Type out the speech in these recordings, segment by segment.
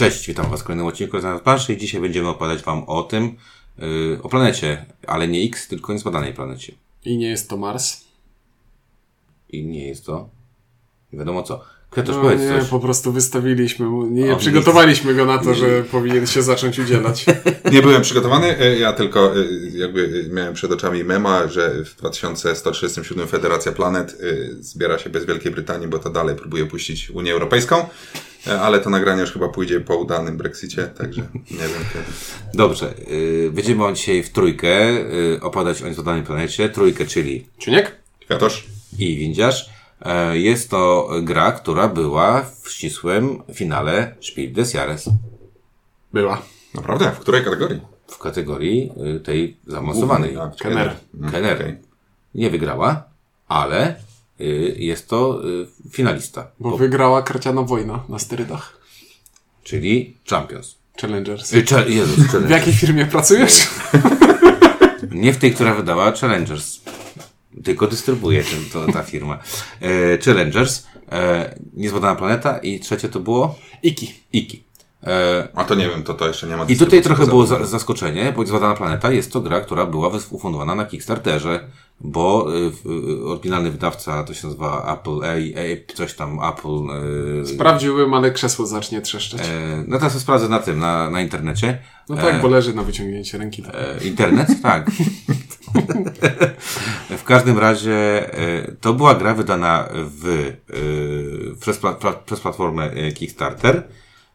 Cześć, witam Was w kolejnym odcinku z planszy i dzisiaj będziemy opowiadać Wam o tym, yy, o planecie, ale nie X, tylko niezbadanej planecie. I nie jest to Mars. I nie jest to nie wiadomo co. Kwiatusz, No powiedz nie, coś. po prostu wystawiliśmy mu, nie O, przygotowaliśmy go na to, że powinien się zacząć udzielać. Nie byłem przygotowany, e, ja tylko e, jakby miałem przed oczami mema, że w 2137 Federacja Planet e, zbiera się bez Wielkiej Brytanii, bo to dalej próbuje puścić Unię Europejską, e, ale to nagranie już chyba pójdzie po udanym Brexicie, także nie wiem kiedy. Dobrze, yy, będziemy on dzisiaj w trójkę yy, opowiadać o niezbadanej planecie. Trójkę, czyli Ciuniek? Kwiatosz? i Windziarz. E, Jest to gra, która była w ścisłym finale Spiel des Jahres Była. Naprawdę? W której kategorii? w kategorii y, tej zaawansowanej. A, Kenner. Mm, Kenner. okej. Nie wygrała, ale y, jest to y, finalista, Bo wygrała Kraciana Wojna na sterydach. czyli Champions. Challengers. Y, cze- Jezus, W Challengers. jakiej firmie pracujesz? Nie w tej, która wydała Challengers. Tylko dystrybuuje ten, to, ta firma. E, Challengers, e, Niezbadana Planeta i trzecie to było Iki. Iki. E, A to nie wiem, to to jeszcze nie ma I tutaj trochę było za, zaskoczenie, bo Zbadana Planeta jest to gra, która była ufundowana na Kickstarterze, bo y, y, oryginalny wydawca to się nazywa Apple, e, e, coś tam Apple. Y, Sprawdziłbym, ale krzesło zacznie trzeszczeć. e, no teraz sprawdzę na tym, na, na internecie. No tak, bo leży na wyciągnięcie ręki. E, internet? Tak. w każdym razie e, to była gra wydana w, e, przez, pla, przez platformę e, Kickstarter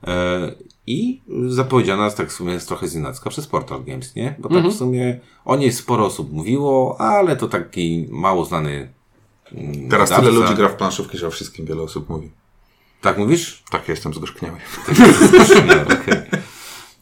e, i zapowiedziana tak w sumie jest trochę znienacka przez Portal Games, nie? Bo tak w sumie o niej sporo osób mówiło, ale to taki mało znany mm, Teraz tyle ludzi gra w planszówki, że o wszystkim wiele osób mówi. Tak mówisz? Tak, jestem zgorzkniały. No, okej.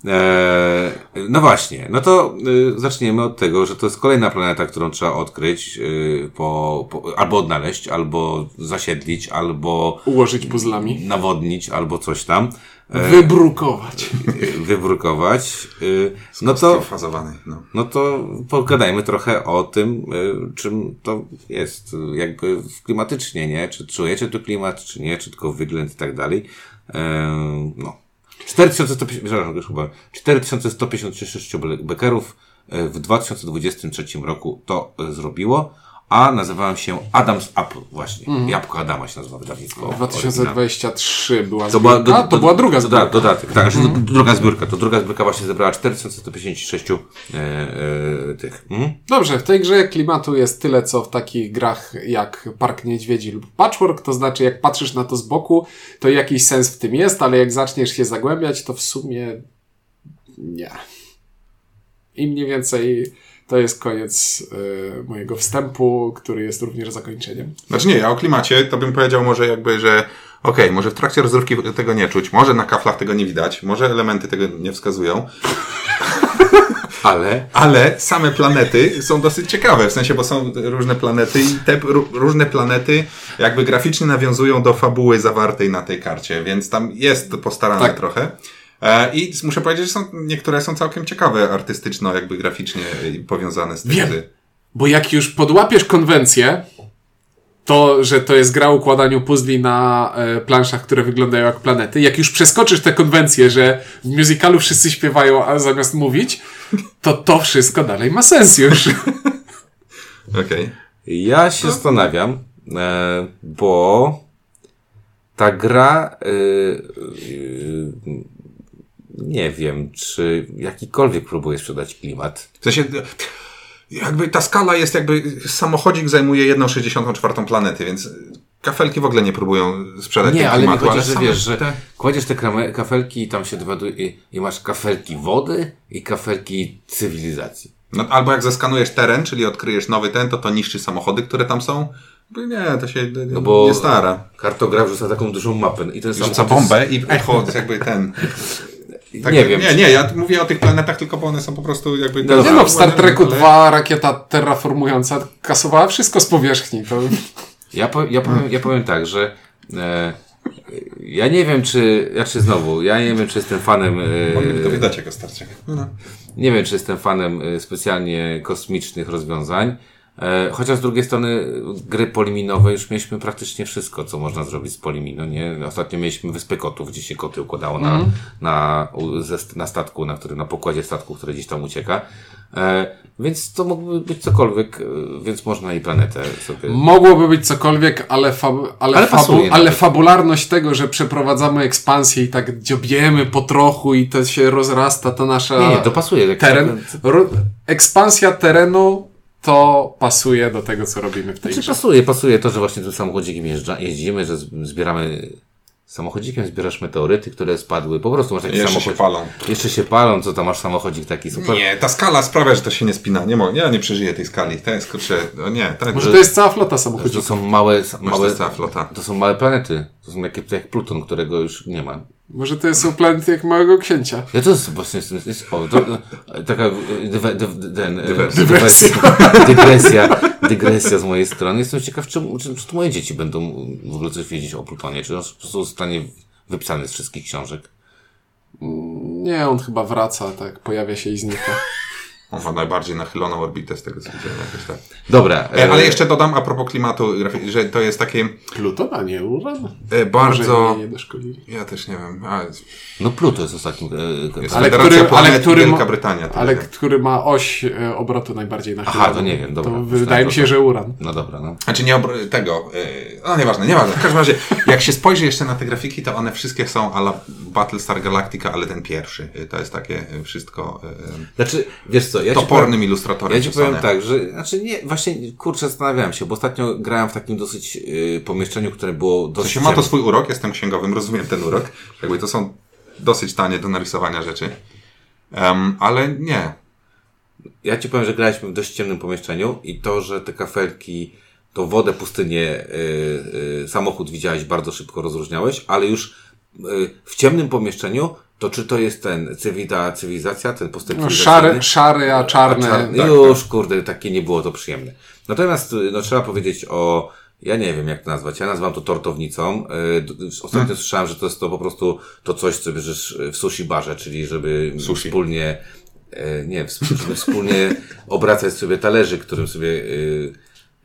Eee, no właśnie, no to y, zaczniemy od tego, że to jest kolejna planeta, którą trzeba odkryć, y, po, po, albo odnaleźć, albo zasiedlić, albo Ułożyć puzzlami. nawodnić, albo coś tam, Wybrukować. y, wybrukować. Y, no to, Fazowany, no. no to pogadajmy trochę o tym, y, czym to jest, y, jakby klimatycznie, nie? Czy czujecie tu klimat, czy nie, czy tylko wygląd i tak dalej. Eee, no. 4150, przepraszam, już chyba, 4156 bekerów e, w 2023 roku to e, zrobiło, a nazywałem się Adams Apple właśnie. Jabłko Adama się nazywa wydawnictwo. oryginalne. 2023 była To była, zbiórka. do, to była druga zbiórka. Doda, dodatek, tak, że druga zbiórka. To druga zbiórka właśnie zebrała 4156 e, e, tych. Mhm. Dobrze, w tej grze klimatu jest tyle, co w takich grach jak Park Niedźwiedzi lub Patchwork, to znaczy jak patrzysz na to z boku, to jakiś sens w tym jest, ale jak zaczniesz się zagłębiać, to w sumie nie. I mniej więcej to jest koniec y, mojego wstępu, który jest również zakończeniem. Znaczy nie, ja o klimacie to bym powiedział może jakby, że okej, może w trakcie rozrywki tego nie czuć, może na kaflach tego nie widać, może elementy tego nie wskazują, Ale ale same planety są dosyć ciekawe, w sensie, bo są różne planety i te ró- różne planety jakby graficznie nawiązują do fabuły zawartej na tej karcie, więc tam jest to postarane Tak. trochę. E, I muszę powiedzieć, że są, niektóre są całkiem ciekawe artystyczno, jakby graficznie powiązane z tym. Wiem. Bo jak już podłapiesz konwencję, to, że to jest gra o układaniu puzli na e, planszach, które wyglądają jak planety, jak już przeskoczysz tę konwencję, że w musicalu wszyscy śpiewają, a zamiast mówić, to to wszystko dalej ma sens już. Okej. Ja się zastanawiam, e, bo ta gra e, e, nie wiem, czy jakikolwiek próbuje sprzedać klimat. W sensie, jakby ta skala jest jakby, samochodzik zajmuje 1,64 planety, więc kafelki w ogóle nie próbują sprzedać Nie, ale mi klimatu, chodzi, że wiesz, że te- kładziesz te krame- kafelki i tam się dowiaduje i, i masz kafelki wody i kafelki cywilizacji. No, albo jak zeskanujesz teren, czyli odkryjesz nowy ten, to to niszczy samochody, które tam są. Nie, to się No bo nie stara. kartograf rzuca taką dużą mapę i ten Rzuca bombę i echo jakby ten. Tak, nie wiem. Nie, nie, ja mówię o tych planetach tylko, bo one są po prostu jakby... No Nie no, w Star Treku ale- 2 rakieta terraformująca kasowała wszystko z powierzchni. To... Ja, po, ja, powiem, ja powiem tak, że e, ja nie wiem, czy, ja czy znowu, ja nie wiem, czy jestem fanem, e, wydać jako Star Trek. No, no. nie wiem, czy jestem fanem e, specjalnie kosmicznych rozwiązań, E, chociaż z drugiej strony gry poliminowe już mieliśmy praktycznie wszystko, co można zrobić z polimino, nie? Ostatnio mieliśmy Wyspę Kotów, gdzie się koty układało na, na, u- ze, na statku, na, który, na pokładzie statku, który gdzieś tam ucieka. E, więc to mógłby być cokolwiek, e, więc można i planetę sobie... Mogłoby być cokolwiek, ale, ale, Ale fabu, ale fabularność tego, że przeprowadzamy ekspansję i tak dziobiemy po trochu i to się rozrasta, ta nasza Nie, nie, to pasuje. Teren. Ekspansja terenu to pasuje do tego, co robimy w tej Znaczy, grze. pasuje, pasuje to, że właśnie tym samochodzikiem jeżdża, jeździmy, że zbieramy samochodzikiem, zbierasz meteoryty, które spadły. Po prostu masz taki Jeszcze się palą. Jeszcze się palą, co tam masz samochodzik taki super. Nie, ta skala sprawia, że to się nie spina. Nie, mo- ja nie przeżyję tej skali. To jest, kurczę, no nie. To, Może to jest cała flota To samochodów. są małe, małe, to jest cała flota. to są małe planety. To są jak, jak Pluton, którego już nie ma. Może to są planety jak małego księcia. Ja to jest właśnie, jest, jest, o, to, e, taka e, dywe, dyw, ten, e, Dywersja. dywersja. dygresja, dygresja z mojej strony. Jestem ciekaw, czy, czy, czy to moje dzieci będą w ogóle coś wiedzieć o Plutonie, czy on po prostu zostanie wypisany z wszystkich książek. Nie, on chyba wraca, tak, pojawia się i znika. On ma najbardziej nachyloną orbitę z tego co widziałem jakoś tak. Dobra. E, ale jeszcze dodam a propos klimatu, że to jest takie Pluton, a nie Uran? e, bardzo... Nie. Ja też nie wiem. A, No Pluto jest ostatnim. e, jest Ale który- ale który Wielka ma- Brytania. tyle Ale wiem. który ma oś e, obrotu najbardziej nachyloną. Aha, to nie wiem, dobra. To wydaje mi że się, że Uran. No dobra, no. Znaczy nie obr- tego, no nieważne, nieważne. W każdym razie, jak się spojrzy jeszcze na te grafiki, to one wszystkie są ala Battlestar Galactica, ale ten pierwszy. To jest takie wszystko Znaczy, wiesz co, ja ci powiem, topornym ilustratorem. ja ci powiem tak, że, znaczy nie, właśnie, kurczę, zastanawiałem się, bo ostatnio grałem w takim dosyć y, pomieszczeniu, które było To dosyć... się ma to swój urok, jestem księgowym, rozumiem ten urok. Jakby to są dosyć tanie do narysowania rzeczy. Em, ale nie. Ja ci powiem, że graliśmy w dość ciemnym pomieszczeniu i to, że te kafelki, to wodę, pustynię, y, y, samochód widziałeś, bardzo szybko rozróżniałeś, ale już y, w ciemnym pomieszczeniu, to czy to jest ten cywita, cywilizacja, ten postęp No, szary, szary, a czarny. A czarny- tak, już, kurde, takie nie było to przyjemne. Natomiast, y, no, trzeba powiedzieć o, ja nie wiem jak to nazwać, ja nazywam to tortownicą. Y, Ostatnio Hmm. słyszałem, że to jest to po prostu to coś, co bierzesz w sushi barze, czyli żeby Sushi. wspólnie, nie, żeby wspólnie obracać sobie talerzy, którym sobie, y,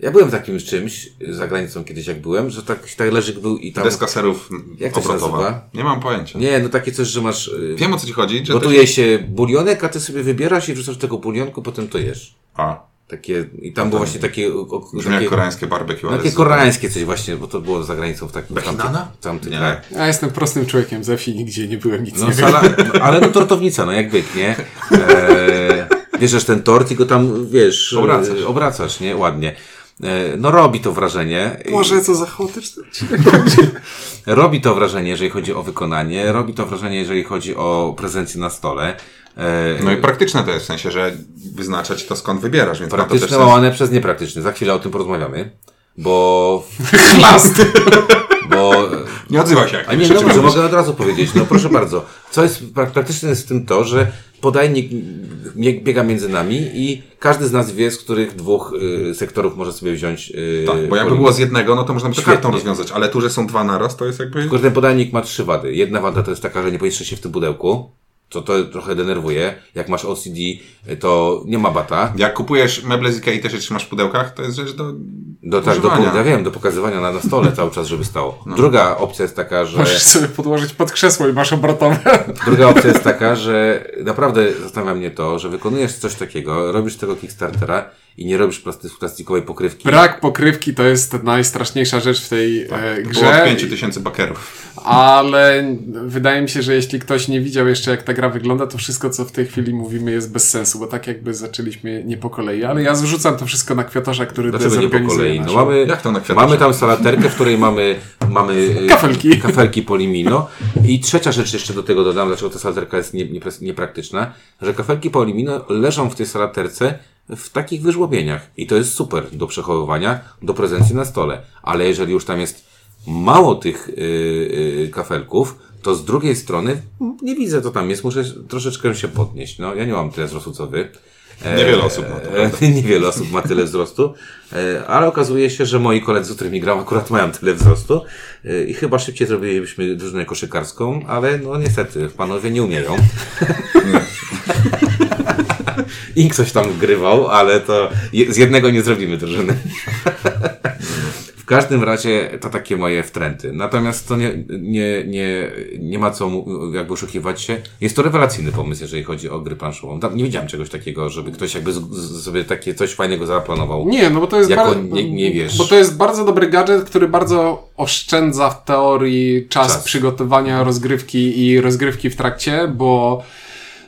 ja byłem w takim czymś za granicą kiedyś jak byłem, że taki talerzyk był i tam, Deska serów Jak to obrotowa. Nie mam pojęcia. nie, no takie coś, że masz, y, Wiem o co ci chodzi. Że gotuje się bulionek, a ty sobie wybierasz i wrzucasz tego bulionku, potem to jesz. A, Takie, i tam było właśnie takie, o, brzmi jak takie, koreańskie barbecue. ale takie koreańskie coś właśnie, bo to było za granicą w takim Bekinana? w tamtych Nie. krajach. Ja jestem prostym człowiekiem ze wsi, nigdzie nie byłem, nic No, nie sala, no, ale no tortownica, no jak byk, nie? E, bierzesz ten tort i go tam, wiesz, Obracasz. obracasz, nie? Ładnie. E, no robi to wrażenie. Może co za chaotyczny odcinek. Robi to wrażenie, jeżeli chodzi o wykonanie, robi to wrażenie, jeżeli chodzi o prezencję na stole. E, No i praktyczne to jest, w sensie, że wyznaczać to skąd wybierasz, więc praktyczne sens. łamane przez niepraktyczne. Za chwilę o tym porozmawiamy, bo, Chlast. Bo Nie odzywaj się jak A nie, no może mogę od razu powiedzieć. No proszę bardzo. Co jest prak- praktyczne jest w tym to, że podajnik biega między nami i każdy z nas wie, z których dwóch y, sektorów może sobie wziąć. Y, Tak, bo jakby było z jednego, no to można by to kartą rozwiązać, ale tu, że są dwa naraz, to jest jakby... Tylko ten podajnik ma trzy wady. Jedna wada to jest taka, że nie pomieszczasz się w tym pudełku. Co to trochę denerwuje. Jak masz OCD, to nie ma bata. Jak kupujesz meble z Ikea i te rzeczy trzymasz w pudełkach, to jest rzecz do... Do, tak, do, ja wiem, do pokazywania na, na stole cały czas, żeby stało. Druga opcja jest taka, że... Możesz sobie podłożyć pod krzesło i masz obrotowe. Druga opcja jest taka, że naprawdę zastanawia mnie to, że wykonujesz coś takiego, robisz tego Kickstartera i nie robisz plastikowej pokrywki. Brak pokrywki to jest najstraszniejsza rzecz w tej e, Tak, To było grze. od 5000 bakerów. Ale wydaje mi się, że jeśli ktoś nie widział jeszcze jak ta gra wygląda, to wszystko co w tej chwili mówimy jest bez sensu, bo tak jakby zaczęliśmy nie po kolei. Ale ja zrzucam to wszystko na kwiatorza, który Dlaczego nie po kolei? No mamy, Jak to na kwiatorze? mamy tam salaterkę, w której mamy, mamy y, Kafelki. kafelki polimino. I trzecia rzecz jeszcze do tego dodam, dlaczego ta salaterka jest nie, nie, niepraktyczna, że kafelki polimino leżą w tej salaterce w takich wyżłobieniach. I to jest super do przechowywania, do prezencji na stole. Ale jeżeli już tam jest mało tych y, y, kafelków, to z drugiej strony nie widzę, co tam jest. Muszę troszeczkę się podnieść. No, ja nie mam tyle wzrostu, co wy. Niewiele osób ma to. E, Niewiele osób ma tyle wzrostu, e, ale okazuje się, że moi koledzy, z którymi gram, akurat mają tyle wzrostu e, i chyba szybciej zrobilibyśmy drużynę koszykarską, ale no niestety, panowie nie umieją. Ink coś tam grywał, ale to z jednego nie zrobimy drużyny. W każdym razie to takie moje wtręty. Natomiast to nie, nie, nie, nie ma co jakby oszukiwać się. Jest to rewelacyjny pomysł, jeżeli chodzi o gry planszową. Tam Nie widziałem czegoś takiego, żeby ktoś jakby z, z, sobie takie coś fajnego zaplanował. Nie, no bo to jest Jako bardzo, nie- nie wiesz. Bo to jest bardzo dobry gadżet, który bardzo oszczędza w teorii czas, Czas. przygotowania rozgrywki i rozgrywki w trakcie, bo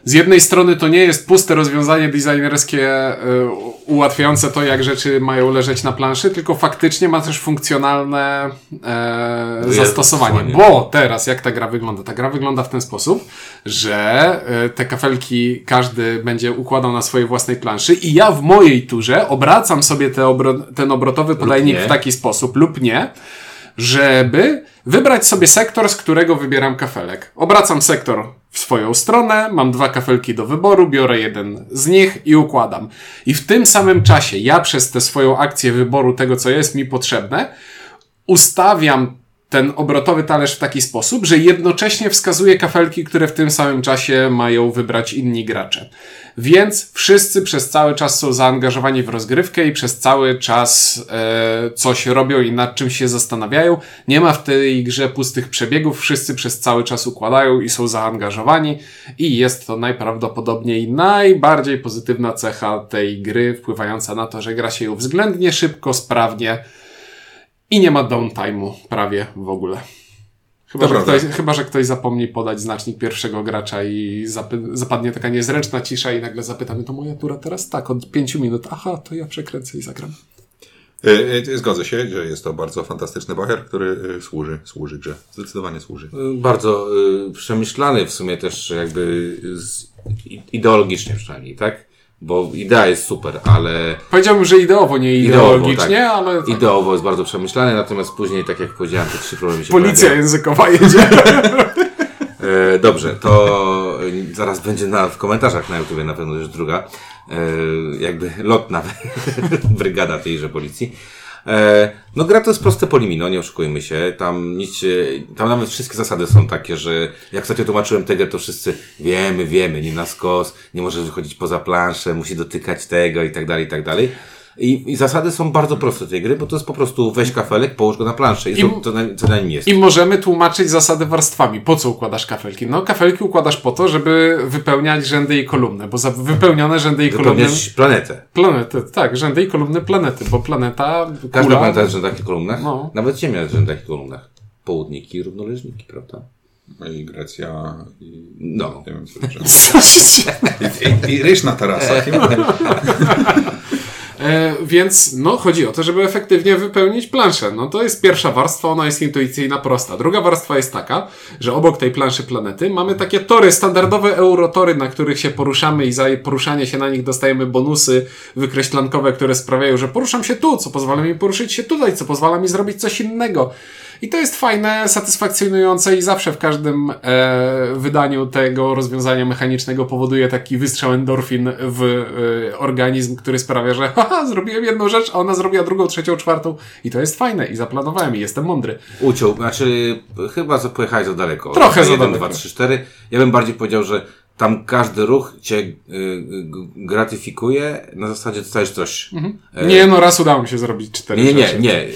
z jednej strony to nie jest puste rozwiązanie designerskie y, ułatwiające to, jak rzeczy mają leżeć na planszy, tylko faktycznie ma też funkcjonalne e, zastosowanie. Bo teraz jak ta gra wygląda? Ta gra wygląda w ten sposób, że y, te kafelki każdy będzie układał na swojej własnej planszy i ja w mojej turze obracam sobie te obro- ten obrotowy podajnik w taki sposób lub nie, żeby wybrać sobie sektor, z którego wybieram kafelek. Obracam sektor w swoją stronę, mam dwa kafelki do wyboru, biorę jeden z nich i układam. I w tym samym czasie ja przez tę swoją akcję wyboru tego, co jest mi potrzebne, ustawiam ten obrotowy talerz w taki sposób, że jednocześnie wskazuje kafelki, które w tym samym czasie mają wybrać inni gracze. Więc wszyscy przez cały czas są zaangażowani w rozgrywkę i przez cały czas e, coś robią i nad czym się zastanawiają. Nie ma w tej grze pustych przebiegów, wszyscy przez cały czas układają i są zaangażowani i jest to najprawdopodobniej najbardziej pozytywna cecha tej gry, wpływająca na to, że gra się ją względnie szybko, sprawnie, i nie ma downtime'u prawie w ogóle. Chyba że, ktoś, chyba, że ktoś zapomni podać znacznik pierwszego gracza i zapy, zapadnie taka niezręczna cisza i nagle zapytamy, to moja tura teraz tak, od pięciu minut. Aha, to ja przekręcę i zagram. E, e, Zgodzę się, że jest to bardzo fantastyczny bacher, który e, służy, służy grze. Zdecydowanie służy. Bardzo y, przemyślany w sumie też jakby z, ideologicznie przynajmniej, tak? Bo idea jest super, ale Powiedziałbym, że ideowo, nie Ideowo, ideologicznie, tak. ale tak. ideowo jest bardzo przemyślany, natomiast później, tak jak powiedziałem, te trzy problemy się policja pojawiają. językowa jedzie. E, dobrze, to e, zaraz będzie na, w komentarzach na YouTube na pewno już druga, e, jakby lotna brygada tejże policji. E, no gra to jest proste polimino, nie oszukujmy się. Tam nic, się- tam nawet wszystkie zasady są takie, że jak ostatnio tłumaczyłem grę, to wszyscy wiemy, wiemy, nie na skos, nie może wychodzić poza planszę, musi dotykać tego i tak dalej, i tak dalej. I, I zasady są bardzo proste tej gry, bo to jest po prostu weź kafelek, połóż go na planszę i, I- to, to, na, co na nim jest. I możemy tłumaczyć zasady warstwami. Po co układasz kafelki? No, kafelki układasz po to, żeby wypełniać rzędy i kolumny, bo za wypełnione rzędy i kolumny... Wypełniać planetę. Planety, tak, rzędy i kolumny planety, bo planeta, Każda kula... planeta jest w rzędach i kolumnach. No. Nawet Ziemia jest w rzędach i kolumnach. Południki i równoleżniki, prawda? No i Grecja i... No. Nie wiem, co. I, i, I ryż na tarasach. E, więc no, chodzi o to, żeby efektywnie wypełnić planszę. No to jest pierwsza warstwa, ona jest intuicyjna, prosta. Druga warstwa jest taka, że obok tej planszy planety mamy takie tory, standardowe eurotory, na których się poruszamy i za poruszanie się na nich dostajemy bonusy wykreślankowe, które sprawiają, że poruszam się tu, co pozwala mi poruszyć się tutaj, co pozwala mi zrobić coś innego. I to jest fajne, satysfakcjonujące i zawsze w każdym e, wydaniu tego rozwiązania mechanicznego powoduje taki wystrzał endorfin w e, organizm, który sprawia, że haha, zrobiłem jedną rzecz, a ona zrobiła drugą, trzecią, czwartą i to jest fajne i zaplanowałem i jestem mądry. Uciął, znaczy chyba pojechałeś za daleko. Trochę za 1, daleko. 2, 3, 4. Ja bym bardziej powiedział, że tam każdy ruch cię y, gratyfikuje, na zasadzie dostajesz coś. E, Nie, no raz udało mi się zrobić cztery nie, nie, nie.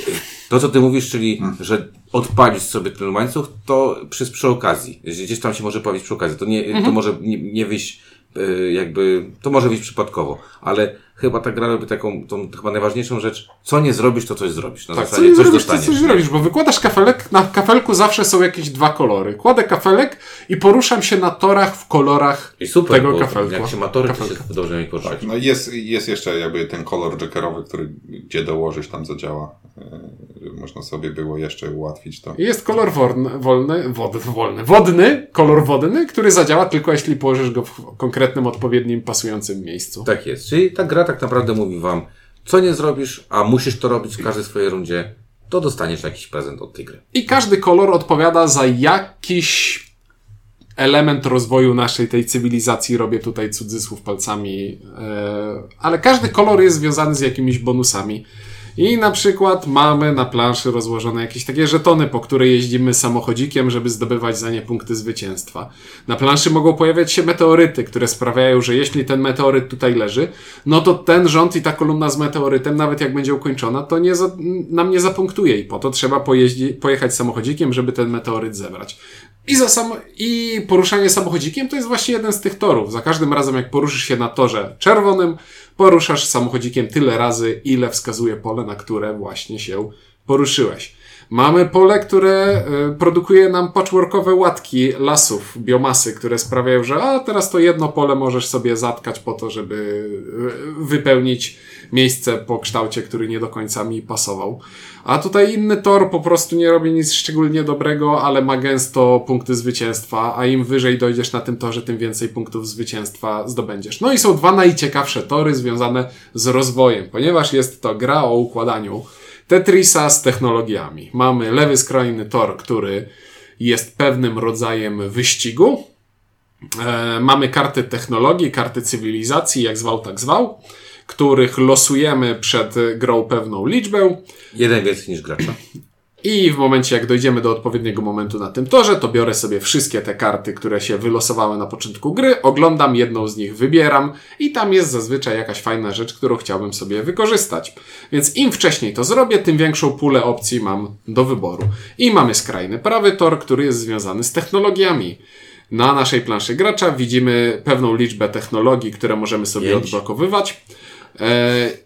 To, co ty mówisz, czyli, że odpalisz sobie ten łańcuch, to przy, przy okazji. Gdzieś tam się może pojawić przy okazji. To nie, to może nie, nie wyjść y, jakby, to może wyjść przypadkowo, ale chyba ta gra robi taką, tą chyba najważniejszą rzecz, co nie zrobisz, to coś zrobisz. Na Tak, co zasadzie nie coś zrobisz, to coś zrobisz, bo wykładasz kafelek, na kafelku zawsze są jakieś dwa kolory. Kładę kafelek i poruszam się na torach w kolorach I super, tego bo kafelka. jak się ma tory, to się Kafelka. dobrze mi poruszać. No i jest, jest jeszcze jakby ten kolor jackerowy, który gdzie dołożysz, tam zadziała. E, żeby Można sobie było jeszcze ułatwić to. Jest kolor wolny, wolny, wod, wolny, wodny, kolor wodny, który zadziała tylko jeśli położysz go w konkretnym, odpowiednim, pasującym miejscu. Tak jest. Czyli ta tak naprawdę mówi wam, co nie zrobisz, a musisz to robić w każdej swojej rundzie, to dostaniesz jakiś prezent od tej gry. I każdy kolor odpowiada za jakiś element rozwoju naszej tej cywilizacji. Robię tutaj cudzysłów palcami, e, ale każdy kolor jest związany z jakimiś bonusami. I na przykład mamy na planszy rozłożone jakieś takie żetony, po które jeździmy samochodzikiem, żeby zdobywać za nie punkty zwycięstwa. Na planszy mogą pojawiać się meteoryty, które sprawiają, że jeśli ten meteoryt tutaj leży, no to ten rząd i ta kolumna z meteorytem, nawet jak będzie ukończona, to nie za, nam nie zapunktuje i po to trzeba pojeździ, pojechać samochodzikiem, żeby ten meteoryt zebrać. I, za sam, I poruszanie samochodzikiem to jest właśnie jeden z tych torów. Za każdym razem, jak poruszysz się na torze czerwonym, poruszasz samochodzikiem tyle razy, ile wskazuje pole, na które właśnie się poruszyłeś. Mamy pole, które y, produkuje nam patchworkowe łatki lasów, biomasy, które sprawiają, że a teraz to jedno pole możesz sobie zatkać po to, żeby y, wypełnić miejsce po kształcie, który nie do końca mi pasował. A tutaj inny tor po prostu nie robi nic szczególnie dobrego, ale ma gęsto punkty zwycięstwa, a im wyżej dojdziesz na tym torze, tym więcej punktów zwycięstwa zdobędziesz. No i są dwa najciekawsze tory związane z rozwojem, ponieważ jest to gra o układaniu Tetrisa z technologiami. Mamy lewy skrajny tor, który jest pewnym rodzajem wyścigu. E, mamy karty technologii, karty cywilizacji, jak zwał, tak zwał, których losujemy przed grą pewną liczbę. Jeden więcej niż gracza. I w momencie, jak dojdziemy do odpowiedniego momentu na tym torze, to biorę sobie wszystkie te karty, które się wylosowały na początku gry, oglądam, jedną z nich wybieram i tam jest zazwyczaj jakaś fajna rzecz, którą chciałbym sobie wykorzystać. Więc im wcześniej to zrobię, tym większą pulę opcji mam do wyboru. I mamy skrajny prawy tor, który jest związany z technologiami. Na naszej planszy gracza widzimy pewną liczbę technologii, które możemy sobie Pięć. odblokowywać. E,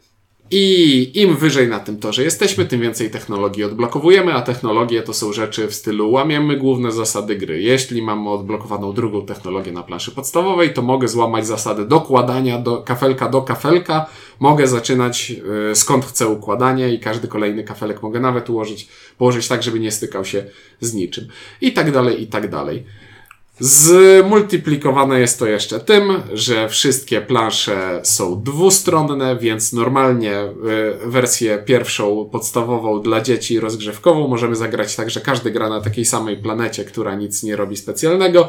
i im wyżej na tym torze jesteśmy, tym więcej technologii odblokowujemy, a technologie to są rzeczy w stylu łamiemy główne zasady gry. Jeśli mamy odblokowaną drugą technologię na planszy podstawowej, to mogę złamać zasady dokładania do kafelka do kafelka. Mogę zaczynać y, skąd chcę układanie i każdy kolejny kafelek mogę nawet ułożyć, położyć tak, żeby nie stykał się z niczym. I tak dalej, i tak dalej. Zmultiplikowane jest to jeszcze tym, że wszystkie plansze są dwustronne, więc normalnie y, wersję pierwszą, podstawową dla dzieci rozgrzewkową możemy zagrać tak, że każdy gra na takiej samej planecie, która nic nie robi specjalnego.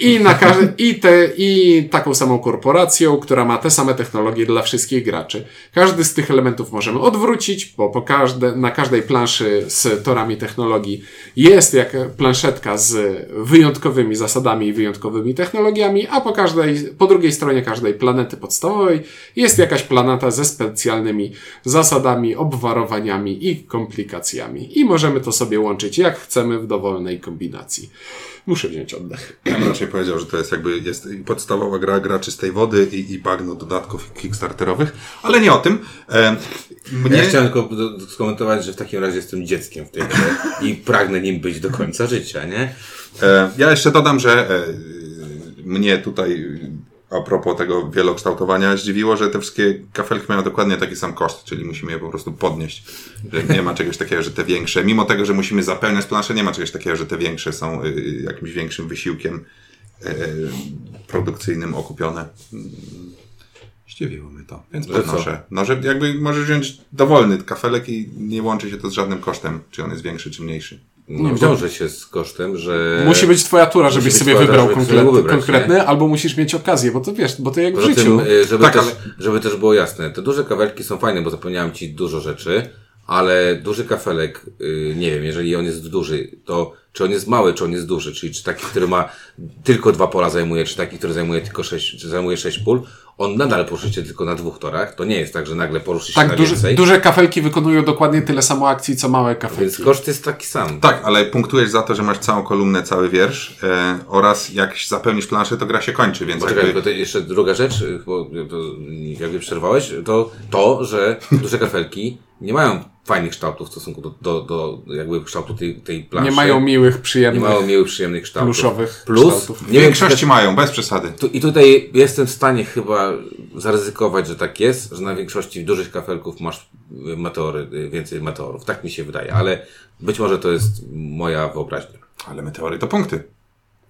I, na każe- i, te, I taką samą korporacją, która ma te same technologie dla wszystkich graczy. Każdy z tych elementów możemy odwrócić, bo po każde, na każdej planszy z torami technologii jest jak planszetka z wyjątkowymi zasadami i wyjątkowymi technologiami, a po każdej, po drugiej stronie każdej planety podstawowej jest jakaś planeta ze specjalnymi zasadami, obwarowaniami i komplikacjami. I możemy to sobie łączyć jak chcemy w dowolnej kombinacji. Muszę wziąć oddech. Ja powiedział, że to jest jakby jest podstawowa gra, gra czystej wody i, i bagno dodatków kickstarterowych, ale nie o tym. E, mnie... Ja chciałem tylko skomentować, że w takim razie jestem dzieckiem w tej grze i pragnę nim być do końca życia, nie? E, ja jeszcze dodam, że e, mnie tutaj a propos tego wielokształtowania zdziwiło, że te wszystkie kafelki mają dokładnie taki sam koszt, czyli musimy je po prostu podnieść. Że nie ma czegoś takiego, że te większe, mimo tego, że musimy zapełniać planszę, nie ma czegoś takiego, że te większe są y, jakimś większym wysiłkiem y, produkcyjnym okupione. Zdziwiło mnie to, więc Że co? podnoszę. No, że jakby możesz wziąć dowolny kafelek i nie łączy się to z żadnym kosztem, czy on jest większy, czy mniejszy. Nie wiąże się z kosztem, że... Musi być twoja tura, żebyś sobie tura, wybrał żeby sobie konkretny, wybrać, konkretny nie? albo musisz mieć okazję, bo to wiesz, bo to jak w Poza życiu. tym, y, żeby, Tak, też, ale- żeby też było jasne, te duże kafelki są fajne, bo zapewniałem Ci dużo rzeczy, ale duży kafelek, y, nie wiem, jeżeli on jest duży, to czy on jest mały, czy on jest duży, czyli czy taki, który ma tylko dwa pola zajmuje, czy taki, który zajmuje tylko sześć, czy zajmuje sześć pól, on nadal poruszy się tylko na dwóch torach. To nie jest tak, że nagle poruszy się Tak, na duże, więcej. duże kafelki wykonują dokładnie tyle samo akcji, co małe Więc kafelki. koszt jest taki sam. Tak, ale punktujesz za to, że masz całą kolumnę, cały wiersz e, oraz jak zapełnisz planszę, to gra się kończy, więc Poczekaj, jakby... bo to jeszcze druga rzecz, bo to jakby przerwałeś, to to, że duże kafelki nie mają fajnych kształtów w stosunku do, do, do jakby kształtu tej, tej planszy. Nie mają miłych, nie przyjemnych, mają miłych, przyjemnych kształtów. pluszowych Plus, kształtów. W nie większości mają, bez przesady. tu, i tutaj jestem w stanie chyba zaryzykować, że tak jest, że na większości dużych kafelków masz meteory, więcej meteorów. Tak mi się wydaje, ale być może to jest moja wyobraźnia. Ale meteory to punkty.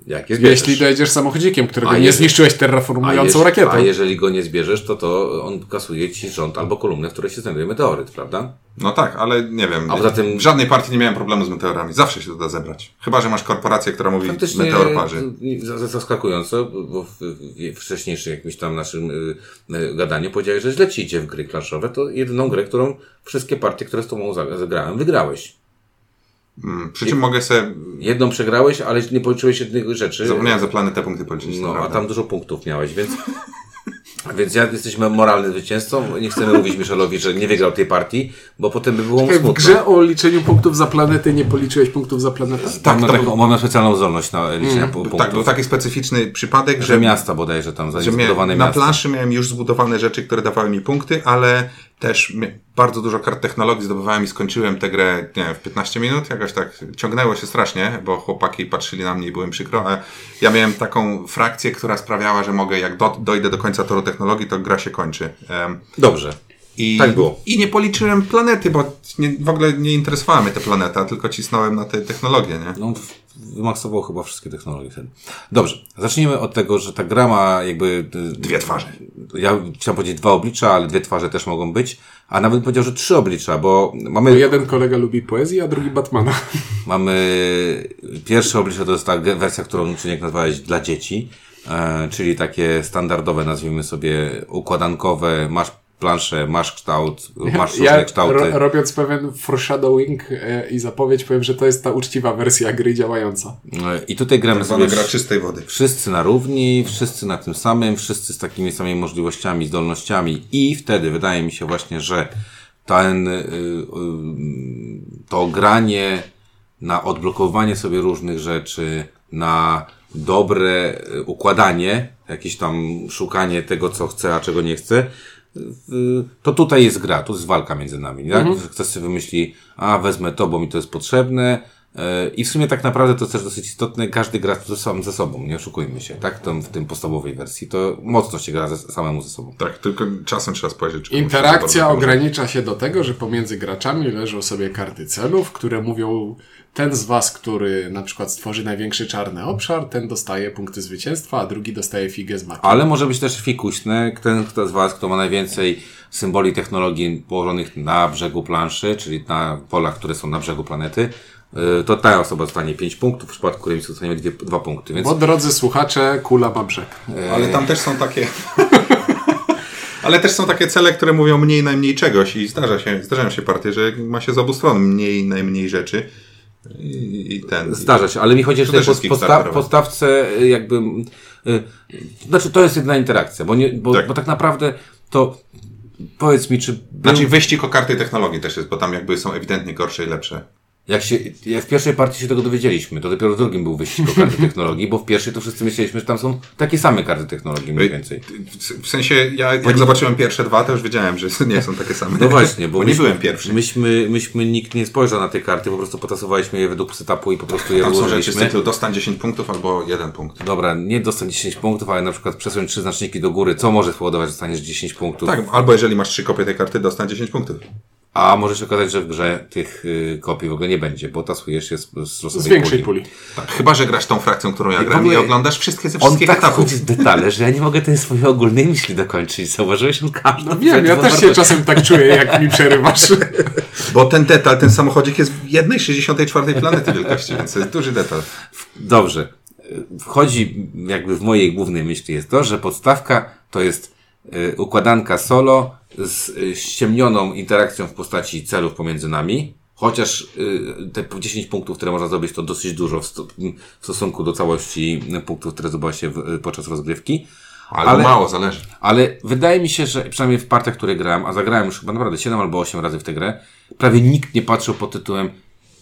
Jak je zbierzesz. Jeśli dojedziesz samochodzikiem, którego A nie zniszczyłeś terraformującą jeż- rakietą. A jeżeli go nie zbierzesz, to to on kasuje ci rząd albo kolumnę, w której się znajduje meteoryt, prawda? No tak, ale nie wiem. A poza tym- W żadnej partii nie miałem problemu z meteorami. Zawsze się to da zebrać. Chyba, że masz korporację, która mówi meteor parzy. za- za- zaskakująco, bo w, w, w wcześniejszym jakimś tam naszym y, y, gadaniu powiedziałeś, że źle ci idzie w gry klanszowe, to jedyną grę, którą wszystkie partie, które z tobą za- zagrałem, wygrałeś. Mm, Przy czym mogę sobie... Jedną przegrałeś, ale nie policzyłeś jednych rzeczy. Zapomniałem za planetę punkty policzyć. No, a prawda. tam dużo punktów miałeś, więc... Więc ja jesteśmy moralnym zwycięzcą. Nie chcemy mówić Michelowi, że nie wygrał tej partii, bo potem by było mu W smutno. grze o liczeniu punktów za planety nie policzyłeś punktów za planetę? Tak, mam, to taką, był- mam specjalną zdolność na liczenie pu- punktów. Tak, był taki specyficzny przypadek, że że, miasta bodajże tam, że zbudowane na miasta. planszy miałem już zbudowane rzeczy, które dawały mi punkty, ale też bardzo dużo kart technologii zdobywałem i skończyłem tę grę, nie wiem, w 15 minut. Jakoś tak ciągnęło się strasznie, bo chłopaki patrzyli na mnie i byłem przykro. Ja miałem taką frakcję, która sprawiała, że mogę, jak do, dojdę do końca toru technologii, to gra się kończy. Dobrze. I, Tak było. I nie policzyłem planety, bo nie, w ogóle nie interesowała mnie ta planeta, tylko cisnąłem na te technologie, nie? No, wymaksował chyba wszystkie technologie wtedy. Dobrze. Zacznijmy od tego, że ta gra ma jakby... y, Dwie twarze. Ja chciałem powiedzieć dwa oblicza, ale dwie twarze też mogą być. A nawet powiedział, że trzy oblicza, bo mamy... Jeden kolega lubi poezję, a drugi Batmana. Mamy pierwsze oblicze to jest ta wersja, którą Czyniek nazwałeś dla dzieci, e, czyli takie standardowe, nazwijmy sobie układankowe, masz planszę, masz kształt, masz różne Ja kształty. ro, robiąc pewien foreshadowing e, i zapowiedź, powiem, że to jest ta uczciwa wersja gry działająca. E, I tutaj gramy Tak sobie gra czystej wody. wszyscy na równi, wszyscy na tym samym, wszyscy z takimi samymi możliwościami, zdolnościami i wtedy wydaje mi się właśnie, że ten, y, y, to granie na odblokowanie sobie różnych rzeczy, na dobre y, układanie, jakieś tam szukanie tego, co chcę, a czego nie chcę, y, to tutaj jest gra, tu jest walka między nami. Tak? Ktoś sobie wymyśli, a wezmę to, bo mi to jest potrzebne. y, I w sumie tak naprawdę to jest też dosyć istotne, każdy gra ze sobą, ze sobą nie oszukujmy się, tak? Tam w tym podstawowej wersji to mocno się gra ze, samemu ze sobą. Tak, tylko czasem trzeba spojrzeć. czy Interakcja ogranicza się do tego, że pomiędzy graczami leżą sobie karty celów, które mówią ten z was, który na przykład stworzy największy czarny obszar, ten dostaje punkty zwycięstwa, a drugi dostaje figę z maki. Ale może być też fikuśne, ten kto z Was, kto ma najwięcej symboli technologii położonych na brzegu planszy, czyli na polach, które są na brzegu planety, y, to ta osoba dostanie 5 punktów, w przypadku której dostaniemy 2 punkty. Więc Bo drodzy słuchacze, kula ma brzeg. Ale tam też są takie... Ale też są takie cele, które mówią mniej najmniej czegoś i zdarza się, zdarzają się partie, że ma się z obu stron mniej najmniej rzeczy i, i ten... Zdarza się, ale mi chodzi, po jest posta y, jakby, y, znaczy to jest jedna interakcja, bo, nie, bo, Tak. bo tak naprawdę to powiedz mi, czy był, Znaczy wyścig o karty technologii też jest, bo tam jakby są ewidentnie gorsze i lepsze. Jak się, jak w pierwszej partii się tego dowiedzieliśmy, to dopiero w drugim był wyścig o karty technologii, bo w pierwszej to wszyscy myśleliśmy, że tam są takie same karty technologii mniej więcej. W, sensie, ja jak zobaczyłem pierwsze dwa, to już wiedziałem, że nie są takie same. No właśnie, bo, bo nie myśmy, byłem pierwszy. Myśmy, myśmy, nikt nie spojrzał na te karty, po prostu potasowaliśmy je według setupu i po prostu je Tam są rzeczy z cyklu dostań 10 punktów albo jeden punkt. Dobra, nie dostać 10 punktów, ale na przykład przesunąć trzy znaczniki do góry, co może spowodować, że dostaniesz 10 punktów. Tak, albo jeżeli masz trzy kopie tej karty, dostań 10 punktów. A może się okazać, że w grze tych y, kopii w ogóle nie będzie, bo tasujesz je z, z losowej Z większej puli. Tak, chyba, że grasz tą frakcją, którą ja gram i oglądasz wszystkie ze On wszystkich tak etapów. wchodzi w detale, że ja nie mogę tej swojej ogólnej myśli dokończyć. Zauważyłeś? On każdą No wiem, ja też się czasem tak czuję, jak mi przerywasz. Bo ten detal, ten samochodzik jest w jednej 64 planety wielkości, więc to jest duży detal. Dobrze. Wchodzi jakby w mojej głównej myśli jest to, że podstawka to jest układanka solo z y, ściemnioną interakcją w postaci celów pomiędzy nami. Chociaż y, te 10 punktów, które można zdobyć, to dosyć dużo w, sto, w stosunku do całości punktów, które zdobywa się podczas rozgrywki. Albo Ale- mało, zależy. Ale wydaje mi się, że przynajmniej w partiach, które grałem, a zagrałem już chyba naprawdę 7 albo 8 razy w tę grę, prawie nikt nie patrzył pod tytułem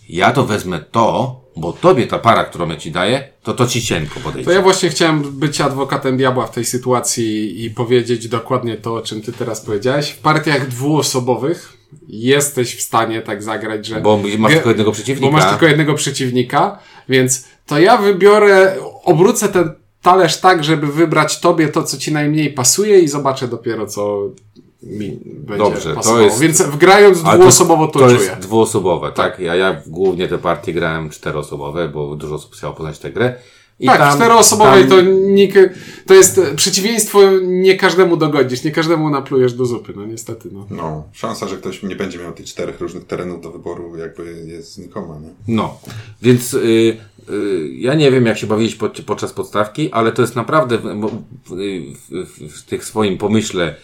ja to wezmę to, bo tobie ta para, którą ja ci daję, to to ci cienko To podejdzie. ja właśnie chciałem być adwokatem diabła w tej sytuacji i powiedzieć dokładnie to, o czym ty teraz powiedziałeś. W partiach dwuosobowych jesteś w stanie tak zagrać, że... Bo masz tylko jednego przeciwnika. Bo masz tylko jednego przeciwnika, więc to ja wybiorę, obrócę ten talerz tak, żeby wybrać tobie to, co ci najmniej pasuje i zobaczę dopiero, co mi będzie Dobrze, to pasowało. jest- Więc grając dwuosobowo to, to czuję. jest dwuosobowe, tak? Ja, ja głównie te partie grałem czteroosobowe, bo dużo osób chciało poznać tę grę. I tak, tam- czteroosobowej tam- to nikt, to jest przeciwieństwo, nie każdemu dogodzisz, nie każdemu naplujesz do zupy, no niestety, no. No, szansa, że ktoś nie będzie miał tych czterech różnych terenów do wyboru jakby jest znikoma, nie? No, więc y, y, ja nie wiem, jak się bawić pod, podczas podstawki, ale to jest naprawdę w, w, w, w tych swoim pomyśle,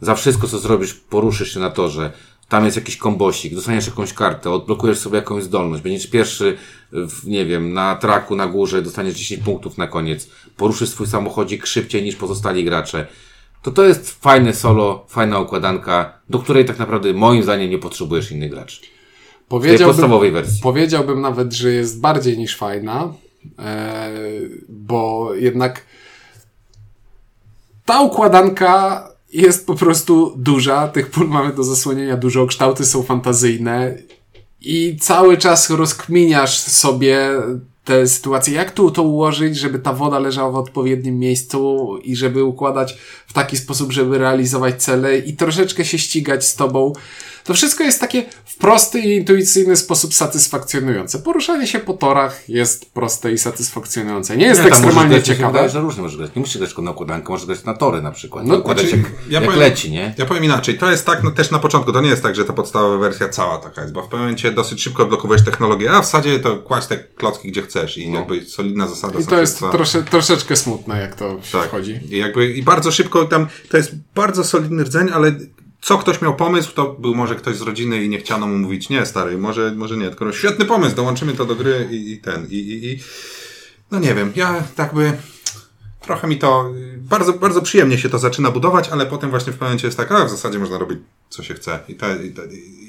za wszystko, co zrobisz, poruszysz się na torze, tam jest jakiś kombosik, dostaniesz jakąś kartę, odblokujesz sobie jakąś zdolność, będziesz pierwszy, w, nie wiem, na traku, na górze, dostaniesz 10 punktów na koniec, poruszysz swój samochodzik szybciej niż pozostali gracze. To to jest fajne solo, fajna układanka, do której tak naprawdę moim zdaniem nie potrzebujesz innych graczy. Powiedziałbym, podstawowej wersji. powiedziałbym nawet, że jest bardziej niż fajna, e, bo jednak ta układanka jest po prostu duża, tych pól mamy do zasłonienia dużo, kształty są fantazyjne. I cały czas rozkminiasz sobie te sytuacje, jak tu to ułożyć, żeby ta woda leżała w odpowiednim miejscu i żeby układać taki sposób, żeby realizować cele i troszeczkę się ścigać z tobą. To wszystko jest takie w prosty i intuicyjny sposób satysfakcjonujące. Poruszanie się po torach jest proste i satysfakcjonujące. Nie jest Nie, ekstremalnie ciekawe. wydaje, że różnie możesz grać. Nie musisz grać tylko na układankę, możesz grać na tory na przykład. No, No, układać znaczy, jak, ja jak powiem- leci, nie? Ja powiem inaczej, to jest tak no, też na początku, to nie jest tak, że ta podstawowa wersja cała taka jest, bo w pewnym momencie dosyć szybko odblokowujesz technologię, a w zasadzie to kładź te klocki gdzie chcesz i jakby solidna zasada I to jest trosze, troszeczkę smutne, jak to Tak. wchodzi. I jakby i bardzo szybko tam, to jest bardzo solidny rdzeń, ale co ktoś miał pomysł, to był może ktoś z rodziny i nie chciano mu mówić, nie stary, może, może nie, tylko świetny pomysł, dołączymy to do gry i, i ten, i, i, i no nie wiem, ja tak by trochę mi to, bardzo, bardzo przyjemnie się to zaczyna budować, ale potem właśnie w pewnym momencie jest tak, a w zasadzie można robić co się chce i to, i to,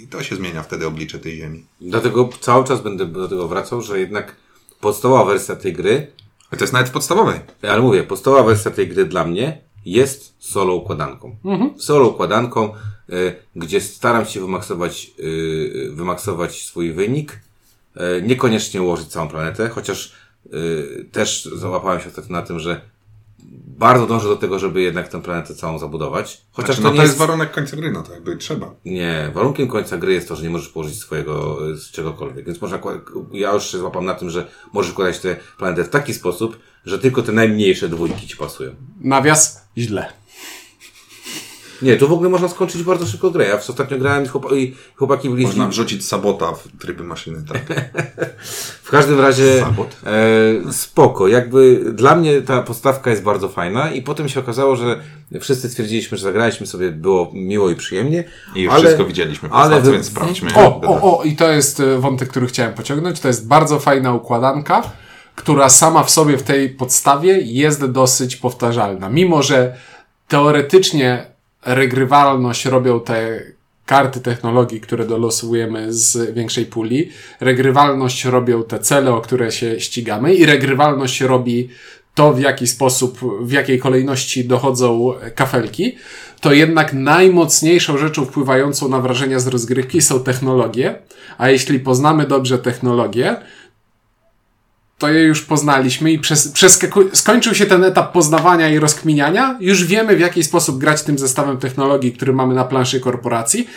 i to się zmienia wtedy oblicze tej ziemi. Dlatego cały czas będę do tego wracał, że jednak podstawowa wersja tej gry, Ale to jest nawet w podstawowej. ale mówię, podstawowa wersja tej gry dla mnie jest solo układanką. Solo układanką, y, gdzie staram się wymaksować, y, wymaksować swój wynik, y, niekoniecznie ułożyć całą planetę, chociaż y, też załapałem się na tym, że bardzo dążę do tego, żeby jednak tę planetę całą zabudować. Chociaż Znaczy, to no nie to jest jest warunek końca gry, no to jakby trzeba. Nie, warunkiem końca gry jest to, że nie możesz położyć swojego y, z czegokolwiek. Więc można, ja już się złapam na tym, że możesz układać tę planetę w taki sposób, że tylko te najmniejsze dwójki ci pasują. Nawias źle. Nie, tu w ogóle można skończyć bardzo szybko grę. Ja w ostatnio grałem i chłopa- i chłopaki byli Można wrzucić sabota w tryby maszyny, tak. W każdym razie Sabot. e, spoko. Jakby dla mnie ta podstawka jest bardzo fajna i potem się okazało, że wszyscy stwierdziliśmy, że zagraliśmy sobie, było miło i przyjemnie. I już ale- wszystko widzieliśmy, ale ale wy- więc sprawdźmy. O, o, o, i to jest y, wątek, który chciałem pociągnąć. To jest bardzo fajna układanka, która sama w sobie w tej podstawie jest dosyć powtarzalna. Mimo, że teoretycznie regrywalność robią te karty technologii, które dolosujemy z większej puli, regrywalność robią te cele, o które się ścigamy i regrywalność robi to, w jaki sposób, w jakiej kolejności dochodzą kafelki, to jednak najmocniejszą rzeczą wpływającą na wrażenia z rozgrywki są technologie, a jeśli poznamy dobrze technologię, to je już poznaliśmy i przez, przeskaku- skończył się ten etap poznawania i rozkminiania. Już wiemy, w jaki sposób grać tym zestawem technologii, który mamy na planszy korporacji.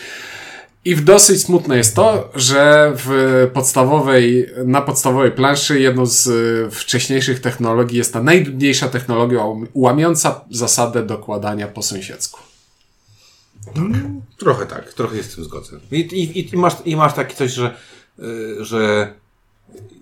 I w dosyć smutne jest to, że w podstawowej, na podstawowej planszy jedną z y, wcześniejszych technologii jest ta najdudniejsza technologia łam- łamiąca zasadę dokładania po sąsiedzku. Trochę tak, trochę się z tym zgodzę. I, i, i, masz, i masz coś, że, y, że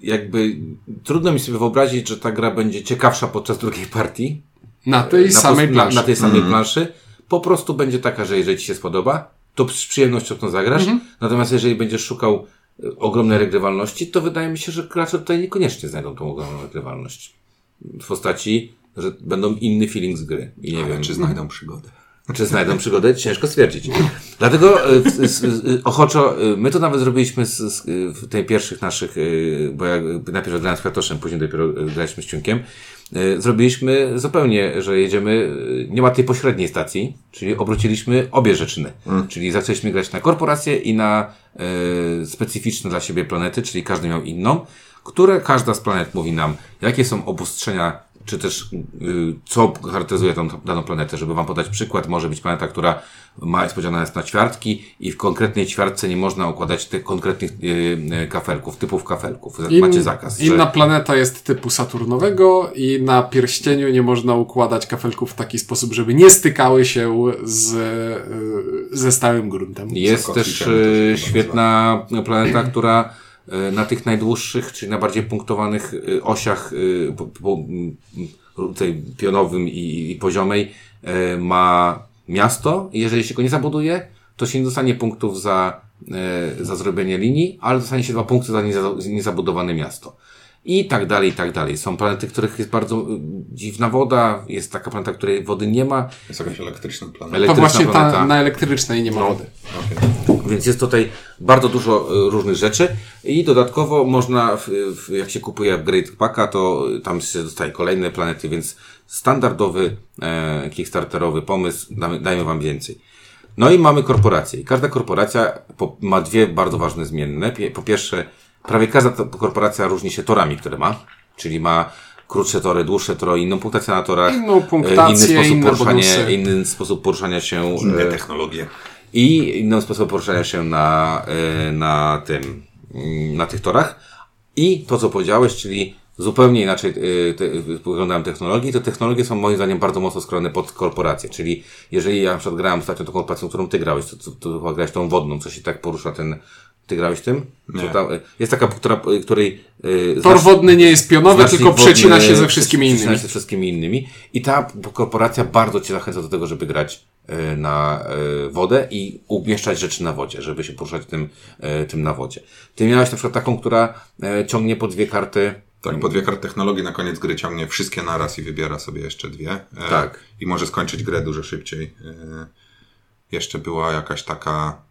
jakby trudno mi sobie wyobrazić, że ta gra będzie ciekawsza podczas drugiej partii. Na tej na, samej planszy. Na, na tej samej planszy. Po prostu będzie taka, że jeżeli Ci się spodoba, to z przyjemnością to zagrasz. Natomiast jeżeli będziesz szukał y, ogromnej regrywalności, to wydaje mi się, że gracze tutaj niekoniecznie znajdą tą ogromną regrywalność. W postaci, że będą inny feeling z gry. I nie wiem, Czy znajdą przygodę? Czy znajdą przygodę? Ciężko stwierdzić. Dlatego s- y, ochoczo, y, my to nawet zrobiliśmy z, z, w tej pierwszych naszych, bo ja najpierw grałem z Kwiatoszem, później dopiero graliśmy z Ciunkiem. Zrobiliśmy zupełnie, że jedziemy, nie ma tej pośredniej stacji, czyli obróciliśmy obie rzeczyny. Czyli zaczęliśmy grać na korporacje i na y, specyficzne dla siebie planety, czyli każdy miał inną, które każda z planet mówi nam, jakie są obostrzenia czy też y, co charakteryzuje tą daną planetę. Żeby Wam podać przykład, może być planeta, która ma jest podzielona jest na ćwiartki i w konkretnej ćwiartce nie można układać tych konkretnych y, y, kafelków, typów kafelków. Macie zakaz. Inna że- planeta jest typu Saturnowego i na pierścieniu nie można układać kafelków w taki sposób, żeby nie stykały się z, ze stałym gruntem. Jest też świetna planeta, która na tych najdłuższych, czyli na bardziej punktowanych e, osiach e, po, po, tej pionowym i, i poziomej e, ma miasto i jeżeli się go nie zabuduje, to się nie dostanie punktów za, e, za zrobienie linii, ale dostanie się dwa punkty za nieza- niezabudowane miasto. I tak dalej, i tak dalej. Są planety, których jest bardzo e, dziwna woda, jest taka planeta, której wody nie ma, Jest jakaś elektryczna planeta. Ale- To elektryczna właśnie ta, planeta. na elektrycznej nie ma No. wody. Okej. Więc jest tutaj bardzo dużo e, różnych rzeczy i dodatkowo można, w, w, jak się kupuje upgrade packa, to tam się dostaje kolejne planety, więc standardowy e, kickstarterowy pomysł, damy, dajmy Wam więcej. No i mamy korporację. I każda korporacja po, ma dwie bardzo ważne zmienne. Po pierwsze, prawie każda korporacja różni się torami, które ma, czyli ma krótsze tory, dłuższe tory, inną punktację na torach, Inną e, punktację, inny sposób inne poruszania, inny sposób poruszania się Inne e, technologie. I inny sposób poruszania się na, e, na tym, mm, na tych torach. I to, co powiedziałeś, czyli zupełnie inaczej e, te, wyglądają technologie, to technologie są moim zdaniem bardzo mocno skrojone pod korporacje. Czyli jeżeli ja na przykład grałem ostatnio tą korporacją, którą ty grałeś, to, to, to chyba grałeś tą wodną, co się tak porusza ten, ty grałeś tym? Nie. Tam, e, jest taka, która, której... e, Tor wodny nie jest pionowy, tylko przecina się ze wszystkimi przecina innymi. się ze wszystkimi innymi. I ta korporacja bardzo Cię zachęca do tego, żeby grać na e, wodę i umieszczać rzeczy na wodzie, żeby się poruszać tym, e, tym na wodzie. Ty miałeś na przykład taką, która ciągnie po dwie karty. Tak, po dwie karty technologii na koniec gry ciągnie wszystkie naraz i wybiera sobie jeszcze dwie. E, Tak. I może skończyć grę dużo szybciej. E, jeszcze była jakaś taka...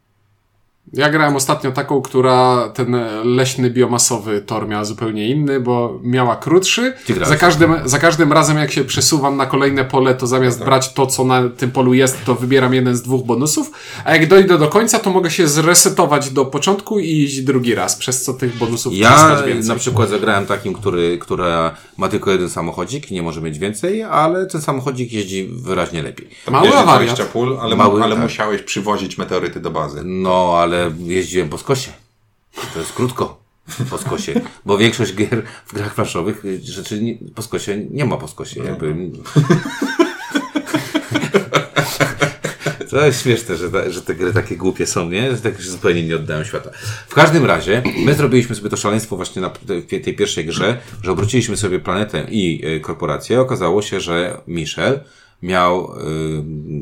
Ja grałem ostatnio taką, która ten leśny biomasowy tor miała zupełnie inny, bo miała krótszy. Za każdym, za każdym razem, jak się przesuwam na kolejne pole, to zamiast brać to, co na tym polu jest, to wybieram jeden z dwóch bonusów. A jak dojdę do końca, to mogę się zresetować do początku i iść drugi raz, przez co tych bonusów Ja więcej. na przykład zagrałem takim, który, która ma tylko jeden samochodzik i nie może mieć więcej, ale ten samochodzik jeździ wyraźnie lepiej. Mały. 20 pól, ale, Mały, ale tak. musiałeś przywozić meteoryty do bazy. No, ale jeździłem po skosie. To jest krótko po skosie. Bo większość gier w grach planszowych y, rzeczy nie, po skosie nie ma po skosie. Jakby. To jest śmieszne, że, ta, że te gry takie głupie są, nie? Że tak się zupełnie nie oddają świata. W każdym razie, my zrobiliśmy sobie to szaleństwo właśnie na tej, tej pierwszej grze, że obróciliśmy sobie planetę i y, korporację. Okazało się, że Michel miał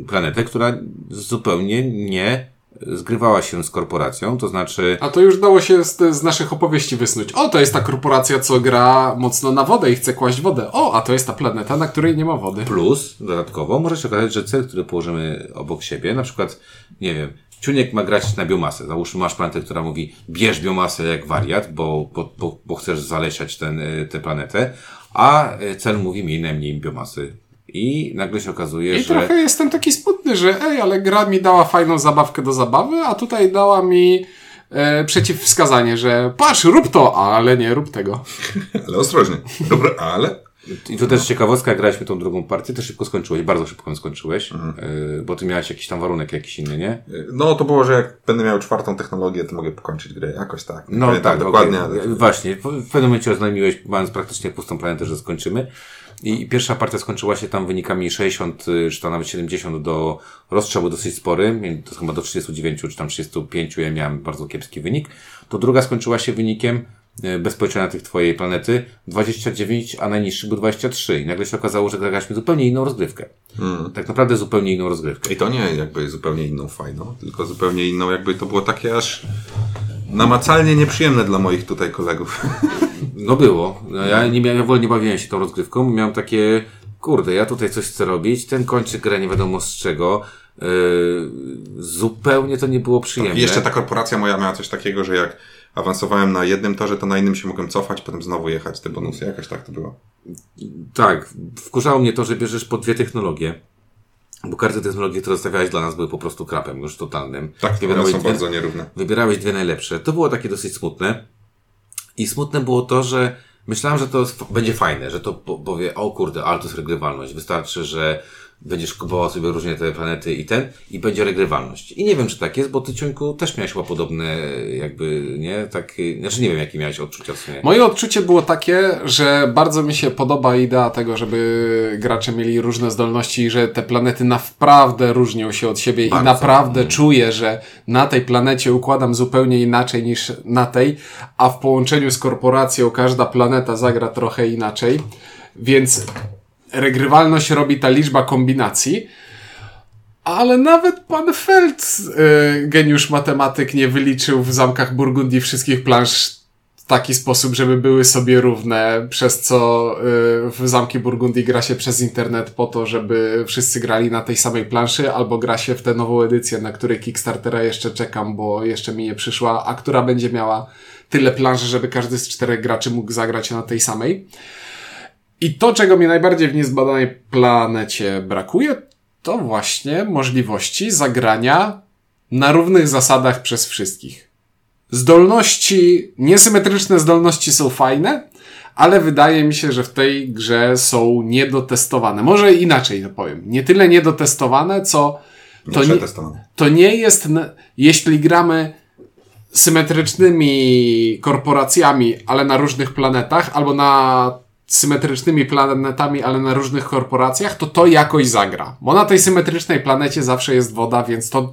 y, planetę, która zupełnie nie zgrywała się z korporacją, to znaczy A to już dało się z, z naszych opowieści wysnuć. O, to jest ta korporacja, co gra mocno na wodę i chce kłaść wodę. O, a to jest ta planeta, na której nie ma wody. plus dodatkowo może się okazać, że cel, który położymy obok siebie, na przykład, nie wiem, Ciuniek ma grać na biomasę. Załóżmy, masz planetę, która mówi, bierz biomasę jak wariat, bo, bo, bo, bo chcesz zalesiać ten, y, tę planetę, a y, cel mówi, miej najmniej biomasy. I nagle się okazuje, I że... trochę jestem taki smutny, że ej, ale gra mi dała fajną zabawkę do zabawy, a tutaj dała mi e, przeciwwskazanie, że patrz, rób to, ale nie rób tego. Ale ostrożnie. Dobra, ale... I tu też ciekawostka, graliśmy tą drugą partię, ty szybko skończyłeś, bardzo szybko ją skończyłeś, Mhm. y, bo ty miałeś jakiś tam warunek jakiś inny, nie? No to było, że jak będę miał czwartą technologię, to mogę pokończyć grę. Jakoś tak. No pamiętam tak, dokładnie. dokładnie. ale... Właśnie, w w pewnym momencie oznajmiłeś, mając praktycznie pustą planetę, że skończymy. I pierwsza partia skończyła się tam wynikami 60, y, czy tam nawet 70 do rozstrzału dosyć spory, to chyba do 39 czy tam 35 ja miałem bardzo kiepski wynik. To druga skończyła się wynikiem y, bez policzenia tych twojej planety 29, a najniższy był 23. I nagle się okazało, że graliśmy zupełnie inną rozgrywkę. Tak naprawdę zupełnie inną rozgrywkę. I to nie jakby zupełnie inną fajną, tylko zupełnie inną, jakby to było takie aż namacalnie nieprzyjemne dla moich tutaj kolegów. No było. No, ja nie miałem, ja w ogóle nie bawiłem się tą rozgrywką. Miałem takie, kurde, ja tutaj coś chcę robić, ten kończy grę nie wiadomo z czego. Yy, zupełnie to nie było przyjemne. I jeszcze ta korporacja moja miała coś takiego, że jak awansowałem na jednym torze, to na innym się mogłem cofać, potem znowu jechać te bonusy. Jakoś tak to było. Tak, wkurzało mnie to, że bierzesz po dwie technologie. Bo każde technologie, które zostawiałeś dla nas, były po prostu krapem już totalnym. Tak, one Wybierałeś są dwie- bardzo nierówne. Wybierałeś dwie najlepsze. To było takie dosyć smutne. I smutne było to, że Myślałem, że to będzie fajne, że to po- powie, o kurde, ale to jest regrywalność. Wystarczy, że będziesz kupował sobie różnie te planety i ten, i będzie regrywalność. I nie wiem, czy tak jest, bo ty, Ciuńku, też miałeś chyba podobne, jakby, nie? Tak, znaczy nie wiem, jakie miałeś odczucia w sumie. Moje odczucie było takie, że bardzo mi się podoba idea tego, żeby gracze mieli różne zdolności i że te planety naprawdę różnią się od siebie Bardzo. i naprawdę czuję, że na tej planecie układam zupełnie inaczej niż na tej, a w połączeniu z korporacją każda planeta zagra trochę inaczej, więc regrywalność robi ta liczba kombinacji, ale nawet pan Feld, y, geniusz matematyk, nie wyliczył w zamkach Burgundii wszystkich plansz w taki sposób, żeby były sobie równe, przez co y, w zamki Burgundii gra się przez internet po to, żeby wszyscy grali na tej samej planszy, albo gra się w tę nową edycję, na której Kickstartera jeszcze czekam, bo jeszcze mi nie przyszła, a która będzie miała tyle planszy, żeby każdy z czterech graczy mógł zagrać na tej samej. I to, czego mi najbardziej w niezbadanej planecie brakuje, to właśnie możliwości zagrania na równych zasadach przez wszystkich. Zdolności, niesymetryczne zdolności są fajne, ale wydaje mi się, że w tej grze są niedotestowane. Może inaczej to powiem. Nie tyle niedotestowane, co to nie, to nie jest, jeśli gramy symetrycznymi korporacjami, ale na różnych planetach, albo na symetrycznymi planetami, ale na różnych korporacjach, to to jakoś zagra. Bo na tej symetrycznej planecie zawsze jest woda, więc to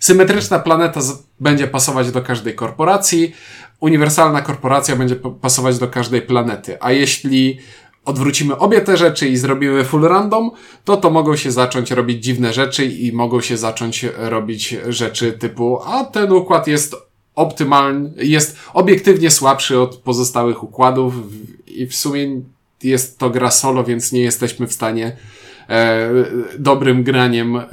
symetryczna planeta będzie pasować do każdej korporacji, uniwersalna korporacja będzie pasować do każdej planety. A jeśli odwrócimy obie te rzeczy i zrobimy full random, to to mogą się zacząć robić dziwne rzeczy i mogą się zacząć robić rzeczy typu, a ten układ jest optymalny, jest obiektywnie słabszy od pozostałych układów i w sumie jest to gra solo, więc nie jesteśmy w stanie e, dobrym graniem e,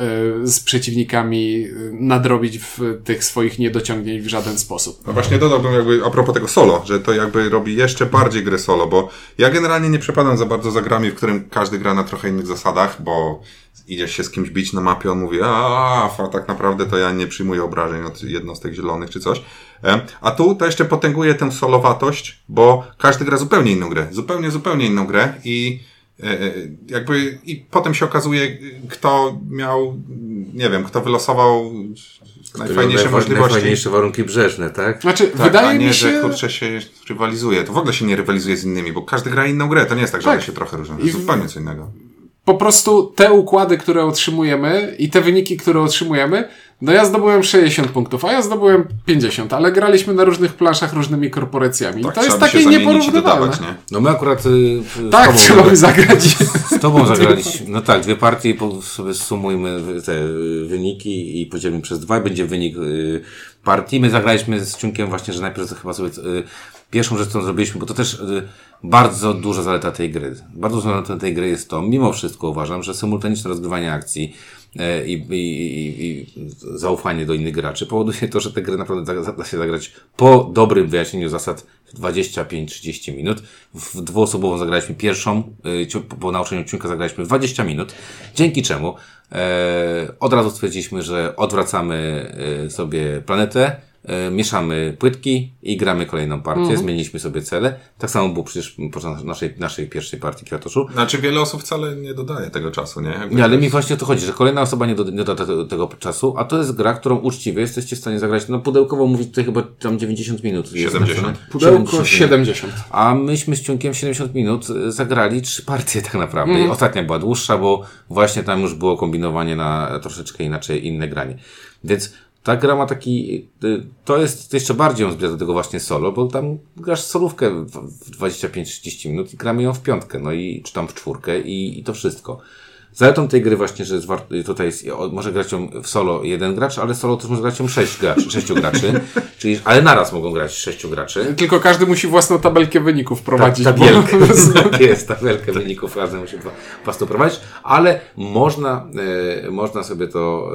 z przeciwnikami e, nadrobić w tych swoich niedociągnięć w żaden sposób. No właśnie dodałbym jakby a propos tego solo, że to jakby robi jeszcze bardziej grę solo, bo ja generalnie nie przepadam za bardzo za grami, w którym każdy gra na trochę innych zasadach, bo idziesz się z kimś bić na mapie, on mówi, a, tak naprawdę to ja nie przyjmuję obrażeń od jednostek zielonych czy coś. E, A tu to jeszcze potęguje tę solowatość, bo każdy gra zupełnie inną grę, zupełnie, zupełnie inną grę i e, e, jakby i potem się okazuje, kto miał, nie wiem, kto wylosował najfajniejsze Najfa- możliwości. Najfajniejsze warunki brzeżne, tak? Znaczy, Tak, wydaje a nie, mi że się... kurczę się rywalizuje. To w ogóle się nie rywalizuje z innymi, bo każdy gra inną grę. To nie jest tak, że Tak. one się trochę różnią. To I zupełnie co innego. Po prostu te układy, które otrzymujemy i te wyniki, które otrzymujemy, no ja zdobyłem 60 punktów, a ja zdobyłem 50, ale graliśmy na różnych planszach różnymi korporacjami. Tak, to jest takie nieporównywalne. dodawać, nie? No my akurat y, z Tak, tobą, trzeba by zagrać. z tobą zagraliśmy. No tak, dwie partie, sobie sumujmy te y, wyniki i podzielimy przez dwa i będzie wynik y, partii. My zagraliśmy z Ciunkiem właśnie, że najpierw chyba sobie y, pierwszą rzecz, którą zrobiliśmy, bo to też y, bardzo duża zaleta tej gry. Bardzo duża zaleta tej gry jest to, mimo wszystko uważam, że symultaniczne rozgrywanie akcji e, i, i, i, i zaufanie do innych graczy powoduje to, że te gry naprawdę da, da się zagrać po dobrym wyjaśnieniu zasad w 25-30 minut. W dwuosobową zagraliśmy pierwszą, ciu- po, nauczeniu ciunka zagraliśmy 20 minut, dzięki czemu e, od razu stwierdziliśmy, że odwracamy e, sobie planetę, e, mieszamy płytki i gramy kolejną partię, zmieniliśmy sobie cele. Tak samo było przecież podczas naszej, naszej pierwszej partii Kwiatoszu. Znaczy wiele osób wcale nie dodaje tego czasu, nie? Jakby Nie, ale mi właśnie o to chodzi, że kolejna osoba nie, do, nie doda tego, tego czasu, a to jest gra, którą uczciwie jesteście w stanie zagrać. No pudełkowo mówić tutaj chyba tam 90 minut. jest 70. napisane. Pudełko 70 minut. 70. A myśmy z Ciunkiem 70 minut y, zagrali trzy partie tak naprawdę. I ostatnia była dłuższa, bo właśnie tam już było kombinowanie na troszeczkę inaczej, inne granie. Więc ta gra ma taki, y, to jest jeszcze bardziej ją zbliża do tego właśnie solo, bo tam grasz solówkę w w 25-30 minut i gramy ją w piątkę, no i czy tam w czwórkę i, i to wszystko. Zaletą tej gry właśnie, że jest tutaj jest, może grać ją w solo jeden gracz, ale solo też może grać ją sześć graczy, sześciu graczy, czyli, ale naraz mogą grać sześciu graczy. Tylko każdy musi własną tabelkę wyników prowadzić. Tak, bo- tabelkę, tak jest, tabelkę wyników razem musi to prowadzić, ale można, e, można sobie to,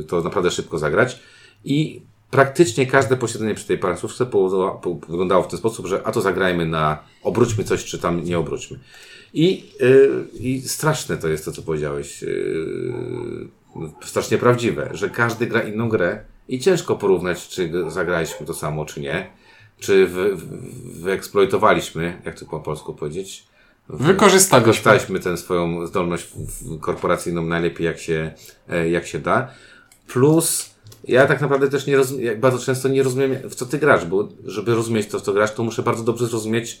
e, to naprawdę szybko zagrać i praktycznie każde posiedzenie przy tej po- wyglądało w ten sposób, że a to zagrajmy na obróćmy coś, czy tam nie obróćmy. I, e, i straszne to jest to, co powiedziałeś. e, strasznie prawdziwe, że każdy gra inną grę i ciężko porównać, czy zagraliśmy to samo, czy nie. czy wy, wy, wyeksploitowaliśmy, jak to po polsku powiedzieć? Wykorzystaliśmy. Wykorzystaliśmy tę swoją zdolność korporacyjną najlepiej jak się, e, jak się da. Plus, ja tak naprawdę też nie rozumiem, bardzo często nie rozumiem, w co ty grasz, bo żeby rozumieć to, w co grasz, to muszę bardzo dobrze zrozumieć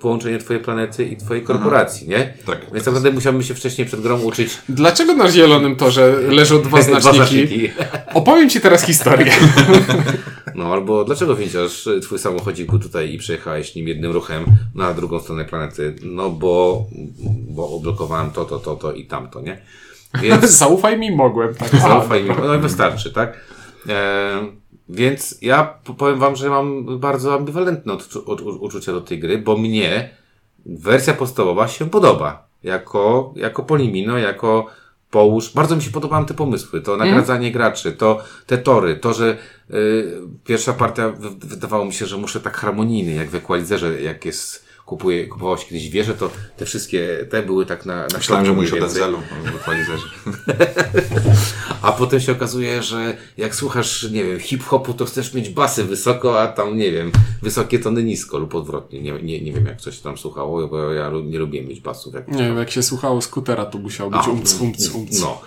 połączenie twojej planety i twojej korporacji, nie? Tak. Więc tak naprawdę musiałbym się wcześniej przed grą uczyć Dlaczego na zielonym torze leżą dwa Dwa znaczniki? Opowiem ci teraz historię. No, albo dlaczego wziąłeś twój samochodzik był tutaj i przejechałeś nim jednym ruchem na drugą stronę planety? No, bo, bo odblokowałem to, to, to, to i tamto, nie? Więc Zaufaj mi, mogłem. Tak. zaufaj mi, no i wystarczy, tak? E, więc ja powiem wam, że mam bardzo ambiwalentne odczu- od, od, uczucia do tej gry, bo mnie wersja podstawowa się podoba. Jako, jako Polimino, jako połóż. Bardzo mi się podobają te pomysły. To nagradzanie graczy, to te tory, to, że y, pierwsza partia w- wydawało mi się, że muszę tak harmonijny, jak w Equalizerze, jak jest, kupuje, kupowało się kiedyś wieże, to te wszystkie, te były tak na, na Myślałem, że mówisz o. Denzelu w equalizerze. A potem się okazuje, że jak słuchasz, nie wiem, hip-hopu, to chcesz mieć basy wysoko, a tam, nie wiem, wysokie tony nisko lub odwrotnie. Nie, nie, nie wiem, jak coś tam słuchało, bo ja nie lubiłem mieć basów. Jak Nie wiem, jak się słuchało skutera, to musiał być umc, umc, umc. No.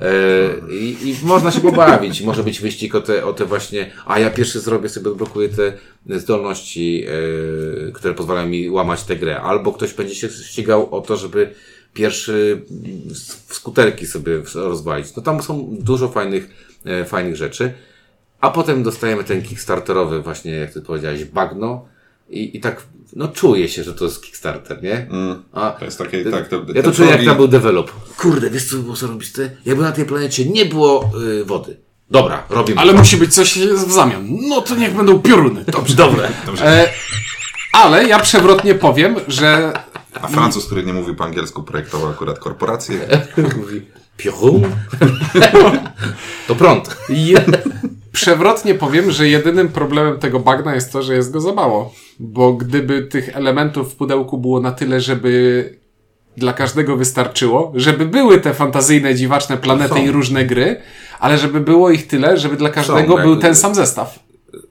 E, i, I można się pobawić. Może być wyścig o te, o te właśnie, a ja pierwszy zrobię sobie, odblokuję te zdolności, e, które pozwalają mi łamać tę grę. Albo ktoś będzie się ścigał o to, żeby pierwszy mm, w skuterki sobie rozwalić. No tam są dużo fajnych, e, fajnych rzeczy. A potem dostajemy ten kickstarterowy właśnie, jak ty powiedziałeś, bagno. I, I tak, no czuję się, że to jest Kickstarter, nie? A, To jest takie, tak, to, ja to czuję, jak tam był develop. Kurde, wiesz co by było zarobiste? Jakby na tej planecie nie było y, wody. Dobra, robimy. Ale musi być coś w zamian. No to niech będą pioruny. Dobrze. Dobre. E, ale ja przewrotnie powiem, że A Francuz, który nie mówił po angielsku, projektował akurat korporację. Mówi, piorun? to prąd. je, przewrotnie powiem, że jedynym problemem tego bagna jest to, że jest go za mało. Bo gdyby tych elementów w pudełku było na tyle, żeby dla każdego wystarczyło, żeby były te fantazyjne, dziwaczne planety Są. i różne gry, ale żeby było ich tyle, żeby dla każdego jak- był ten sam zestaw.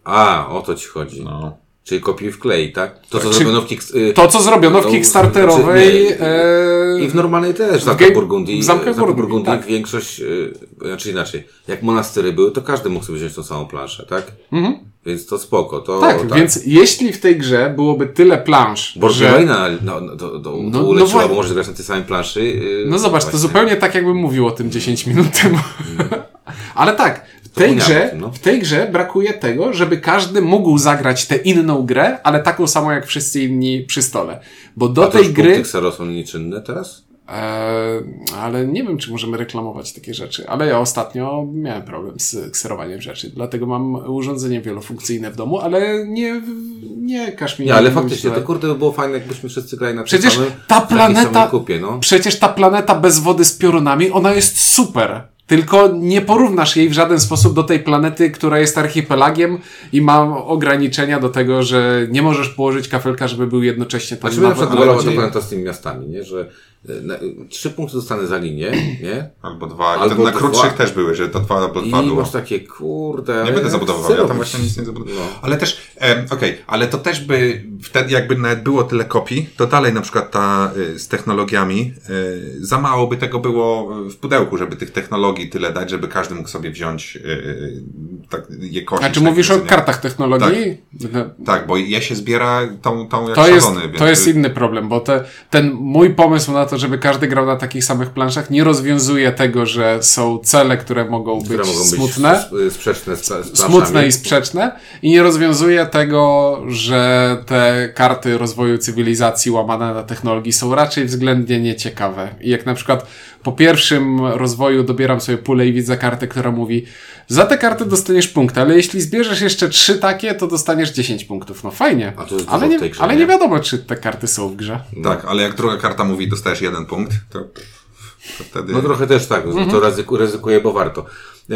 A, o to ci chodzi. No. Czyli kopiuj w klej, tak? To, co Czy- zrobiono w Kick... y, To, co zrobiono w no, Kickstarterowej... znaczy, nie, e, I w normalnej też, w Ge- Burgundii. w w Zamkach Burgundii, tak. większość, y, znaczy inaczej, jak monastery były, to każdy mógł sobie wziąć tą samą planszę, tak? Więc to spoko, to tak, więc jeśli w tej grze byłoby tyle plansz, Borgia że... Wayna no, no, to, to, No, to no bo możesz grać na tej samej planszy. yy, No zobacz, to właśnie. zupełnie tak jakbym mówił o tym 10 minut temu. Ale tak, tej, grze, tym, no. w tej grze brakuje tego, żeby każdy mógł zagrać tę inną grę, ale taką samą jak wszyscy inni przy stole. Bo do A to tej już gry... Xero są nieczynne teraz? E, ale nie wiem, czy możemy reklamować takie rzeczy. Ale ja ostatnio miałem problem z kserowaniem rzeczy. Dlatego mam urządzenie wielofunkcyjne w domu, ale nie, nie każ mi Nie, ale faktycznie, to kurde by było fajne, jakbyśmy wszyscy grali na Przecież samym, ta planeta- kupie, no. Przecież ta planeta bez wody z piorunami, ona jest super. Tylko nie porównasz jej w żaden sposób do tej planety, która jest archipelagiem i ma ograniczenia do tego, że nie możesz położyć kafelka, żeby był jednocześnie tam Znaczy, na przykład wolała lodzie. to planeta z tymi miastami, nie? Że na, y, trzy punkty dostanę za linię, nie? Albo dwa. Albo na dwa. krótszych też były, że to dwa albo I dwa było. masz takie, kurde... Nie będę zabudowywał, ja tam właśnie nic nie zabudowałem. No. Ale też, em, okej, ale to też by, wtedy jakby nawet było tyle kopii, to dalej na przykład ta y, z technologiami, y, za mało by tego było w pudełku, żeby tych technologii tyle dać, żeby każdy mógł sobie wziąć y, y, tak, je kosić. A czy tak mówisz o kartach technologii? No, Tak, bo je się zbiera tą, tą jak To jest, szalony. więc to jest y, inny problem, bo te, ten mój pomysł na to, żeby każdy grał na takich samych planszach, nie rozwiązuje tego, że są cele, które mogą być Które mogą być smutne. y, sprzeczne z, z smutne i sprzeczne i nie rozwiązuje tego, że te karty rozwoju cywilizacji łamane na technologii są raczej względnie nieciekawe. I jak na przykład po pierwszym rozwoju dobieram sobie pulę i widzę kartę, która mówi za tę kartę dostaniesz punkt, ale jeśli zbierzesz jeszcze trzy takie, to dostaniesz 10 punktów. No fajnie. Ale, nie, grze, ale nie? nie wiadomo, czy te karty są w grze. Tak, ale jak druga karta mówi, dostajesz jeden punkt, to wtedy... No trochę też tak, Mhm. to ryzyku, ryzykuję, bo warto. E,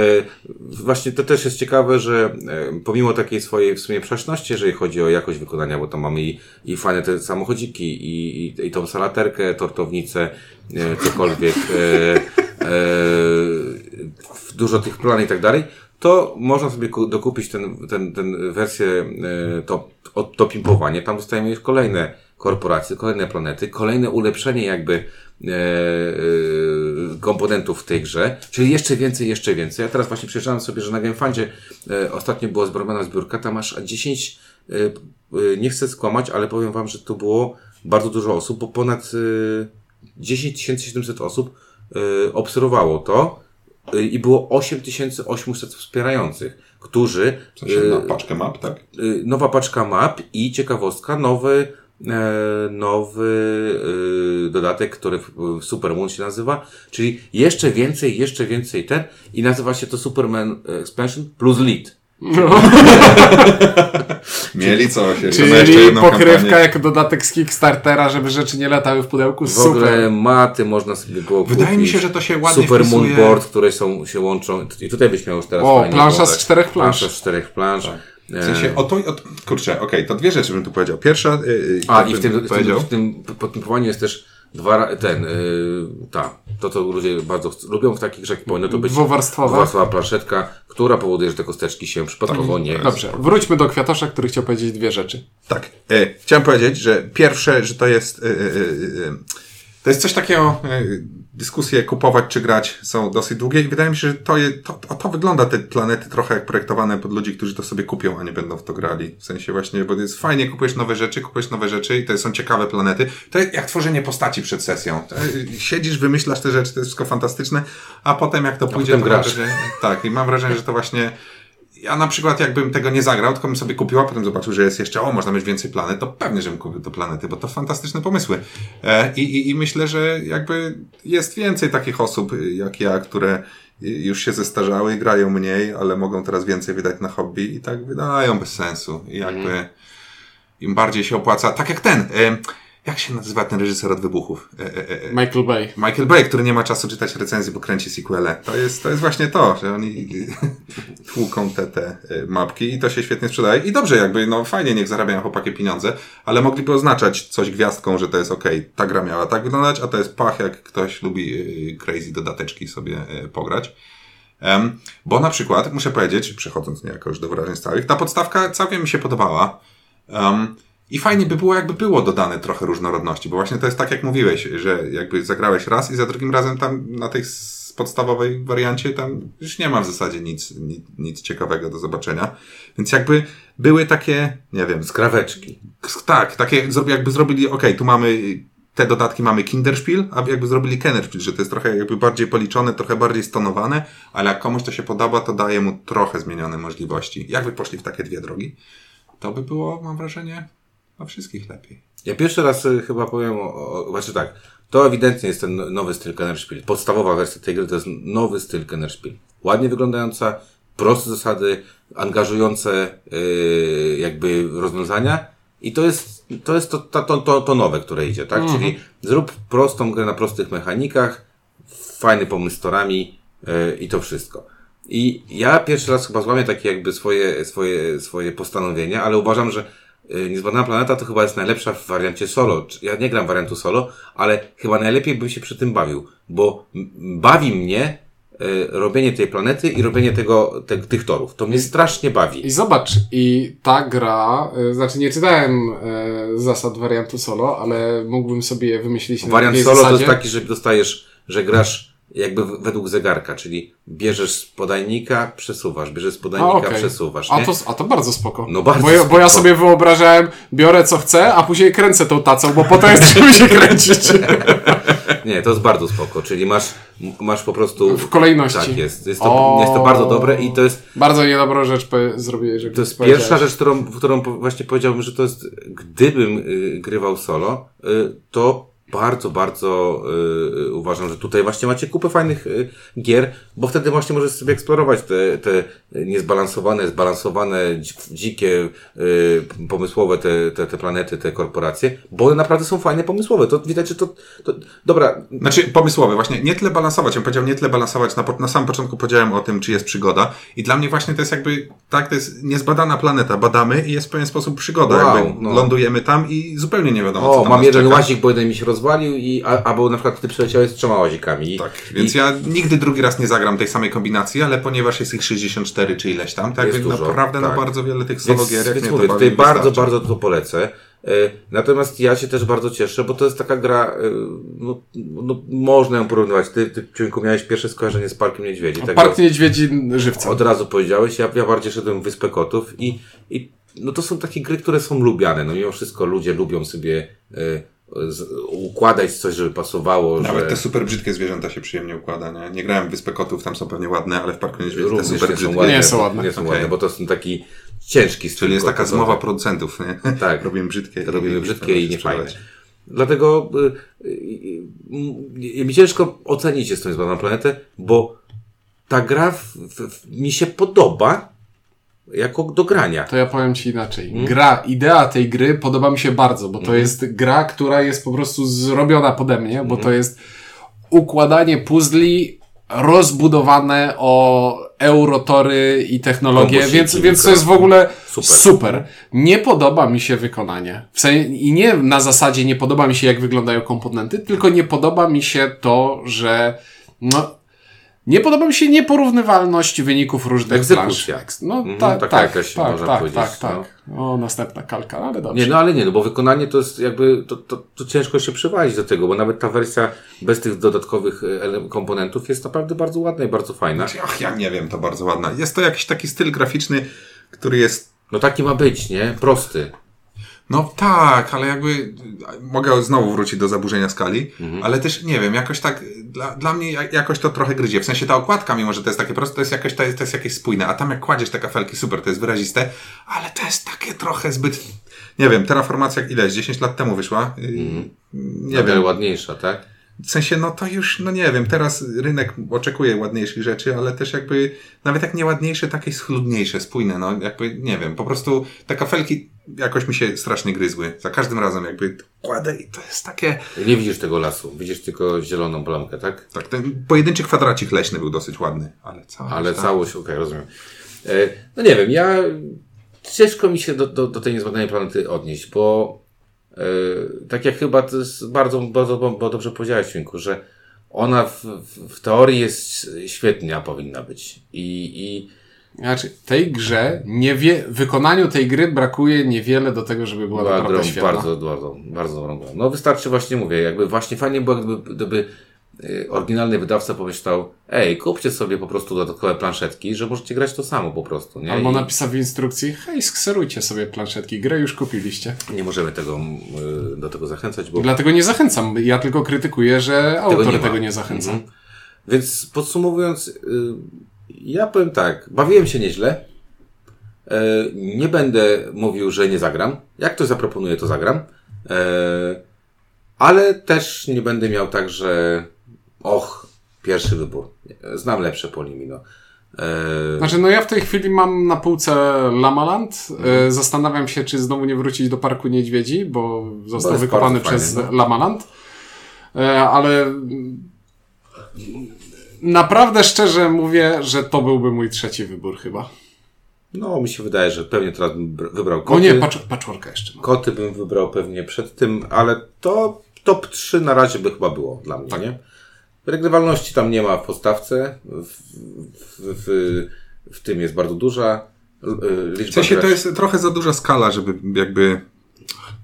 właśnie to też jest ciekawe, że e, pomimo takiej swojej w sumie przeszłości, jeżeli chodzi o jakość wykonania, bo tam mamy i, i fajne te samochodziki, i, i, i tą salaterkę, tortownicę, e, cokolwiek, e, e, dużo tych plan i tak dalej, to można sobie ku- dokupić ten, ten, ten wersję to, o- to pimpowanie. Tam dostajemy już kolejne korporacje, kolejne planety, kolejne ulepszenie jakby komponentów w tej grze, czyli jeszcze więcej, jeszcze więcej. Ja teraz właśnie przyjrzałem sobie, że na GameFundzie e, ostatnio była zrobiona zbiórka, tam masz 10, e, e, nie chcę skłamać, ale powiem wam, że to było bardzo dużo osób, bo ponad e, 10 700 osób e, obserwowało to e, i było 8800 wspierających, którzy W sensie na e, paczkę map, tak? nowa paczka map i ciekawostka, nowy, e, nowy y, dodatek, który Supermoon się nazywa, czyli jeszcze więcej, jeszcze więcej ten i nazywa się to Superman Expansion plus Lead. Mieli coś, jeszcze na jeszcze Czyli jedną pokrywka kampanię. jak dodatek z Kickstartera, żeby rzeczy nie latały w pudełku. W ogóle Super. maty można sobie było Wydaje mi kupić. się, że to się ładnie Super wpisuje- Moon Board, które są, się łączą i tutaj byś miał już teraz O, fajnie plansza z czterech plansz. Plansza z czterech plansz. W sensie, o to, o to kurczę, okej, to dwie rzeczy bym tu powiedział. Pierwsza, yy, A, tak i w tym, w tym, powiedział. w tym jest też dwa, ten, yy, ta, to co ludzie bardzo lubią w takich rzekach, powinno to być Dwuwarstwowa. planszetka, która powoduje, że te kosteczki się przypadkowo nie... Dobrze, wróćmy do Kwiatosza, który chciał powiedzieć dwie rzeczy. Tak. E, chciałem powiedzieć, że pierwsze, że to jest. E, e, e, e, to jest coś takiego. Dyskusje kupować czy grać są dosyć długie i wydaje mi się, że to, je, to, to, wygląda te planety trochę jak projektowane pod ludzi, którzy to sobie kupią, a nie będą w to grali. W sensie właśnie, bo jest fajnie, kupujesz nowe rzeczy, kupujesz nowe rzeczy i to są ciekawe planety. To jak tworzenie postaci przed sesją. To, siedzisz, wymyślasz te rzeczy, to jest wszystko fantastyczne, a potem jak to pójdzie, to grasz. wrażenie, tak, i mam wrażenie, że to właśnie ja na przykład jakbym tego nie zagrał, tylko bym sobie kupił, a potem zobaczył, że jest jeszcze, o, można mieć więcej planet, to pewnie, żebym kupił te planety, bo to fantastyczne pomysły. E, i, i, myślę, że jakby jest więcej takich osób y, jak ja, które y, już się zestarzały i grają mniej, ale mogą teraz więcej wydać na hobby i tak wydają bez sensu. I jakby im bardziej się opłaca, tak jak ten, e, jak się nazywa ten reżyser od wybuchów? E, e, e, e, Michael Bay. Michael Bay, który nie ma czasu czytać recenzji, bo kręci sequele. To jest, to jest właśnie to, że oni tłuką te, te y, mapki i to się świetnie sprzedaje. I dobrze, jakby, no fajnie, niech zarabiają chłopaki pieniądze, ale mogliby oznaczać coś gwiazdką, że to jest okej, ta gra miała tak wyglądać, a to jest pach, jak ktoś lubi y, crazy dodateczki sobie pograć. Em, bo na przykład, muszę powiedzieć, przechodząc niejako już do wrażeń stałych, ta podstawka całkiem mi się podobała. Um, I fajnie by było, jakby było dodane trochę różnorodności, bo właśnie to jest tak, jak mówiłeś, że jakby zagrałeś raz i za drugim razem tam na tej podstawowej wariancie tam już nie ma w zasadzie nic, nic, nic ciekawego do zobaczenia. Więc jakby były takie, nie wiem, Skraweczki. tak, takie jakby zrobili, okej, tu mamy te dodatki mamy Kinderspiel, a jakby zrobili Kennerspiel, że to jest trochę jakby bardziej policzone, trochę bardziej stonowane, ale jak komuś to się podoba, to daje mu trochę zmienione możliwości. Jakby poszli w takie dwie drogi, to by było, mam wrażenie, dla wszystkich lepiej. Ja pierwszy raz y, chyba powiem, o, o, znaczy tak, to ewidentnie jest ten nowy styl Kennerspiel. Podstawowa wersja tej gry to jest nowy styl Kennerspiel. Ładnie wyglądająca, proste zasady, angażujące y, jakby rozwiązania i to jest to, jest to, to, to, to, nowe, które idzie, tak? Czyli zrób prostą grę na prostych mechanikach, fajny pomysł z torami y, i to wszystko. I ja pierwszy raz chyba złamię takie jakby swoje, swoje, swoje postanowienia, ale uważam, że Niezbadana Planeta to chyba jest najlepsza w wariancie solo. Ja nie gram wariantu solo, ale chyba najlepiej bym się przy tym bawił, bo bawi mnie y, robienie tej planety i robienie tego, te, tych torów. To mnie strasznie bawi. I zobacz, i ta gra, y, znaczy nie czytałem y, zasad wariantu solo, ale mógłbym sobie je wymyślić na Wariant solo to zasadzie. jest taki, że dostajesz, że grasz jakby według zegarka, czyli bierzesz z podajnika, przesuwasz, bierzesz z A, podajnika, okej. przesuwasz. A nie? to, a to bardzo spoko. No bardzo bo, ja, bo ja sobie wyobrażałem, biorę co chcę, a później kręcę tą tacą, bo po to jest, żeby się kręcić. Nie, to jest bardzo spoko, czyli masz, masz po prostu... W kolejności. Tak jest. Jest to, O. jest to bardzo dobre i to jest, Bardzo niedobrą rzecz zrobiłeś, to jest pierwsza rzecz, którą, którą właśnie powiedziałbym, że to jest, gdybym y, grywał solo, y, to bardzo, bardzo y, uważam, że tutaj właśnie macie kupę fajnych y, gier, bo wtedy właśnie możesz sobie eksplorować te, te niezbalansowane, zbalansowane, dzik- dzikie, y, pomysłowe te, te, te planety, te korporacje, bo one naprawdę są fajne, pomysłowe. To widać, że to, to dobra, Znaczy, pomysłowy, właśnie nie tyle balansować. Ja bym powiedział, nie tyle balansować. Na, na samym początku powiedziałem o tym, czy jest przygoda. I dla mnie właśnie to jest jakby, tak, to jest niezbadana planeta. Badamy i jest w pewien sposób przygoda. Wow, jakby no. lądujemy tam i zupełnie nie wiadomo, co O, tam mam jeden łazik, bo jeden mi się rozwalił. Rozwalił i, a, albo na przykład ty przeleciałeś z trzema łazikami. Tak, więc I, ja nigdy drugi raz nie zagram tej samej kombinacji, ale ponieważ jest ich 64 czy ileś tam, tak, Jest więc dużo, naprawdę tak. no bardzo wiele tych solo Więc, gier, więc mnie mówię, tutaj bardzo, wystarczy. bardzo to polecę. E, Natomiast ja się też bardzo cieszę, bo to jest taka gra, e, no, no można ją porównywać. Ty, ty Ciuńku, miałeś pierwsze skojarzenie z Parkiem Niedźwiedzi. tego Park Niedźwiedzi żywcem. Od razu powiedziałeś, ja, ja bardziej szedłem w Wyspę Kotów i, i no to są takie gry, które są lubiane. No mimo wszystko ludzie lubią sobie z, układać coś, żeby pasowało, Nawet że te super brzydkie zwierzęta się przyjemnie układa, nie? Nie grałem w Wyspę Kotów, tam są pewnie ładne, ale w Parku Niedźwiedzi te super nie są brzydkie. ładne. Nie są ładne. Nie są Okej. ładne, bo to są taki ciężki styl Czyli jest taka zmowa producentów, nie? Tak. Robimy brzydkie. Robimy i- brzydkie i się niefajne. Dlatego y, y, y, mi ciężko ocenić jest tą zbaną na planetę, bo ta gra w, w, mi się podoba jako do grania. To ja powiem Ci inaczej. Gra, idea tej gry podoba mi się bardzo, bo to jest gra, która jest po prostu zrobiona pode mnie, bo to jest układanie puzli rozbudowane o eurotory i technologię, Kombosiki, więc, więc to jest w ogóle Super. super. Nie podoba mi się wykonanie. W sensie, I nie na zasadzie nie podoba mi się, jak wyglądają komponenty, tylko nie podoba mi się to, że no, nie podoba mi się nieporównywalność wyników różnych Egzekucja. plansz. No Mhm, tak, taka tak, jakaś, tak, można tak, powiedzieć, tak, tak. O, następna kalka, ale dobrze. Nie, no ale nie, no bo wykonanie to jest jakby, to, to, to ciężko się przywalić do tego, bo nawet ta wersja bez tych dodatkowych e, komponentów jest naprawdę bardzo ładna i bardzo fajna. Ach, ja nie wiem, to bardzo ładna. Jest to jakiś taki styl graficzny, który jest No taki ma być, nie? Prosty. No tak, ale jakby mogę znowu wrócić do zaburzenia skali, Mhm. ale też nie wiem, jakoś tak dla, dla mnie jak- jakoś to trochę gryzie. W sensie ta okładka, mimo że to jest takie proste, to jest jakoś to jest, to jest jakieś spójne, a tam jak kładziesz te kafelki, super, to jest wyraziste, ale to jest takie trochę zbyt, nie wiem, terraformacja ileś, 10 lat temu wyszła, Yy, nie Nie wiem, ładniejsza, tak? w sensie, no to już, no nie wiem, teraz rynek oczekuje ładniejszych rzeczy, ale też jakby, nawet jak nie ładniejsze, takie schludniejsze, spójne, no jakby, nie wiem, po prostu te kafelki jakoś mi się strasznie gryzły. Za każdym razem jakby kładę i to jest takie, Nie widzisz tego lasu, widzisz tylko zieloną plamkę, tak? tak, ten pojedynczy kwadracik leśny był dosyć ładny, ale całość, Ale tak. całość, okej, rozumiem. E, no nie wiem, ja ciężko mi się do, do, do tej niezbadanej planety odnieść, bo e, tak jak chyba to jest bardzo, bardzo, bardzo dobrze powiedziałeś, Świnku, że ona w, w, w teorii jest świetna, powinna być. I, i Znaczy, tej grze, nie wie, wykonaniu tej gry brakuje niewiele do tego, żeby była była naprawdę świetna. bardzo, bardzo, bardzo dobrą grą. No wystarczy właśnie, mówię, jakby właśnie fajnie było, gdyby, gdyby y, oryginalny wydawca pomyślał, ej, kupcie sobie po prostu dodatkowe planszetki, że możecie grać to samo po prostu, nie? Albo I napisał w instrukcji, hej, skserujcie sobie planszetki, grę już kupiliście. nie możemy tego, y, do tego zachęcać, bo Dlatego nie zachęcam, ja tylko krytykuję, że autor nie tego nie, zachęca. Mhm. Więc podsumowując, y, ja powiem tak, bawiłem się nieźle. E, Nie będę mówił, że nie zagram. Jak ktoś zaproponuje, to zagram. E, Ale też nie będę miał tak, że och, pierwszy wybór. Znam lepsze Polimino. E, Znaczy, no ja w tej chwili mam na półce Lamaland. Mhm. Zastanawiam się, czy znowu nie wrócić do Parku Niedźwiedzi, bo został jest wykopany przez fajny, no. Lamaland. Ale naprawdę szczerze mówię, że to byłby mój trzeci wybór chyba. No, mi się wydaje, że pewnie teraz bym br- wybrał O koty. nie, patch, patchworka jeszcze mam. Koty bym wybrał pewnie przed tym, ale to top 3 na razie by chyba było dla mnie, nie? Regrywalności tam nie ma w podstawce. W, w, w, w tym jest bardzo duża. Y, Liczba W sensie to jest trochę za duża skala, żeby jakby,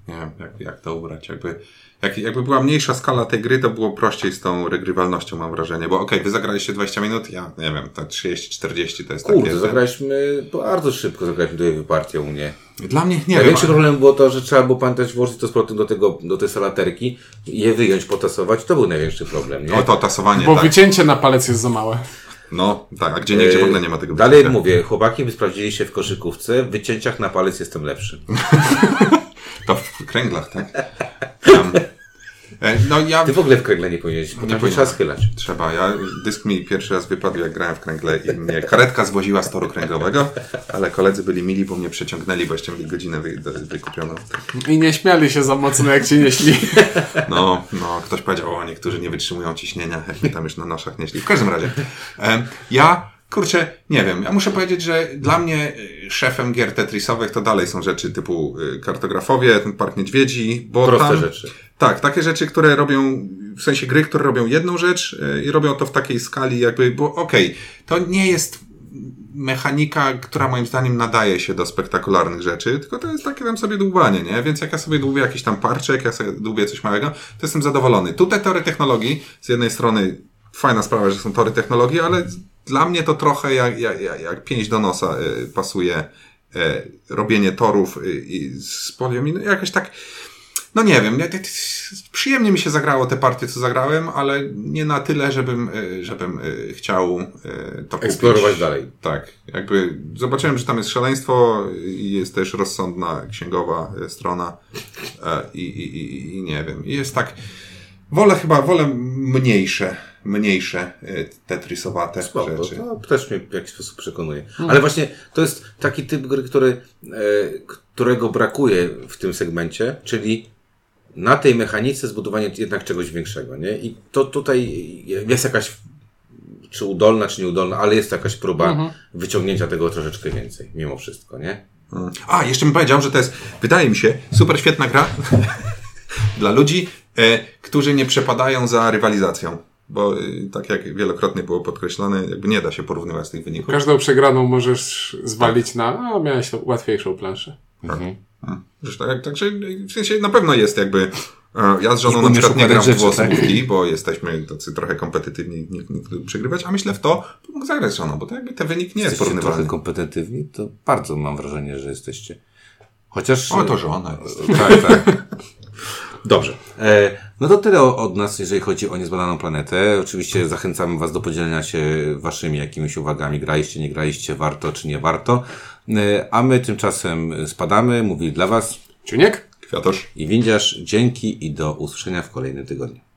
nie wiem, jak, jak to ubrać, jakby, jak, jakby była mniejsza skala tej gry, to było prościej z tą regrywalnością, mam wrażenie, bo okej, wy zagraliście 20 minut, ja nie wiem, to 30-40 to jest Kurde, takie... zagraliśmy bardzo szybko, zagraliśmy dwie partie u mnie. Dla mnie, nie wiem, Największy problem było to, że trzeba było pamiętać włożyć to z powrotem do tego, do tej salaterki, je wyjąć, potasować, to był największy problem, nie? o to tasowanie, Bo tak. wycięcie na palec jest za małe. No, tak, a gdzie niegdzie w ogóle nie ma tego Dalej wycięcia. mówię, chłopaki, wy sprawdziliście w koszykówce, w wycięciach na palec jestem lepszy. To w kręglach, tak? Tam. E, No ja... Ty w ogóle w kręgle nie powinieneś, bo nie trzeba schylać. Trzeba. Ja, dysk mi pierwszy raz wypadł, jak grałem w kręgle i mnie karetka zwoziła z toru kręglowego, ale koledzy byli mili, bo mnie przeciągnęli, bo jeszcze mieli godzinę wy, wykupioną. I nie śmiali się za mocno, jak cię nieśli. No, no, ktoś powiedział, o, niektórzy nie wytrzymują ciśnienia, jak mnie tam już na noszach nieśli. W każdym razie, ja, kurczę, nie wiem, ja muszę powiedzieć, że dla mnie y, szefem gier Tetrisowych to dalej są rzeczy typu y, kartografowie, ten Park Niedźwiedzi, bo Proste tam, rzeczy. Tak, takie rzeczy, które robią, w sensie gry, które robią jedną rzecz y, i robią to w takiej skali jakby, bo okej, to nie jest mechanika, która moim zdaniem nadaje się do spektakularnych rzeczy, tylko to jest takie tam sobie dłubanie, nie? Więc jak ja sobie dłubię jakiś tam parczek, ja sobie dłubię coś małego, to jestem zadowolony. Tutaj tory technologii, z jednej strony fajna sprawa, że są tory technologii, ale dla mnie to trochę jak, jak, jak, pięść do nosa y, pasuje y, robienie torów i z poliominu, jakoś tak no nie wiem, nie, nie, przyjemnie mi się zagrało te partie, co zagrałem, ale nie na tyle, żebym, y, żebym y, chciał y, to kupić. Eksplorować dalej. Tak, jakby zobaczyłem, że tam jest szaleństwo i jest też rozsądna księgowa strona e, i, i, i, i nie wiem, I jest tak, wolę chyba, wolę mniejsze, mniejsze tetrisowate Spoko, rzeczy. to też mnie w jakiś sposób przekonuje. Ale właśnie to jest taki typ gry, który, e, którego brakuje w tym segmencie, czyli na tej mechanice zbudowanie jednak czegoś większego, nie? I to tutaj jest jakaś, czy udolna, czy nieudolna, ale jest jakaś próba wyciągnięcia tego troszeczkę więcej, mimo wszystko, nie? A, jeszcze bym powiedział, że to jest, wydaje mi się, super świetna gra dla ludzi, e, którzy nie przepadają za rywalizacją. Bo e, tak jak wielokrotnie było podkreślone, jakby nie da się porównywać tych wyników. Każdą przegraną możesz zwalić na, a miałeś łatwiejszą planszę. Mhm. Zresztą, tak, także w sensie na pewno jest jakby. e, Ja z żoną Nie na przykład nie gram w rzeczy, tak? bo jesteśmy tacy trochę kompetywni, nie, nie lubi przegrywać, a myślę w to, to mógł zagrać z żoną, bo to jakby ten wynik nie jest Jesteście trochę porównywalny. kompetentywni, to bardzo mam wrażenie, że jesteście. Chociaż... O, to żona jest. Tak, tak. Dobrze. E, no to tyle od nas, jeżeli chodzi o niezbadaną planetę. Oczywiście zachęcamy Was do podzielenia się Waszymi jakimiś uwagami. Graliście, nie graliście, warto czy nie warto. E, a my tymczasem spadamy. Mówili dla Was Ciuniek? Kwiatosz. i Windziarz. Dzięki i do usłyszenia w kolejnym tygodniu.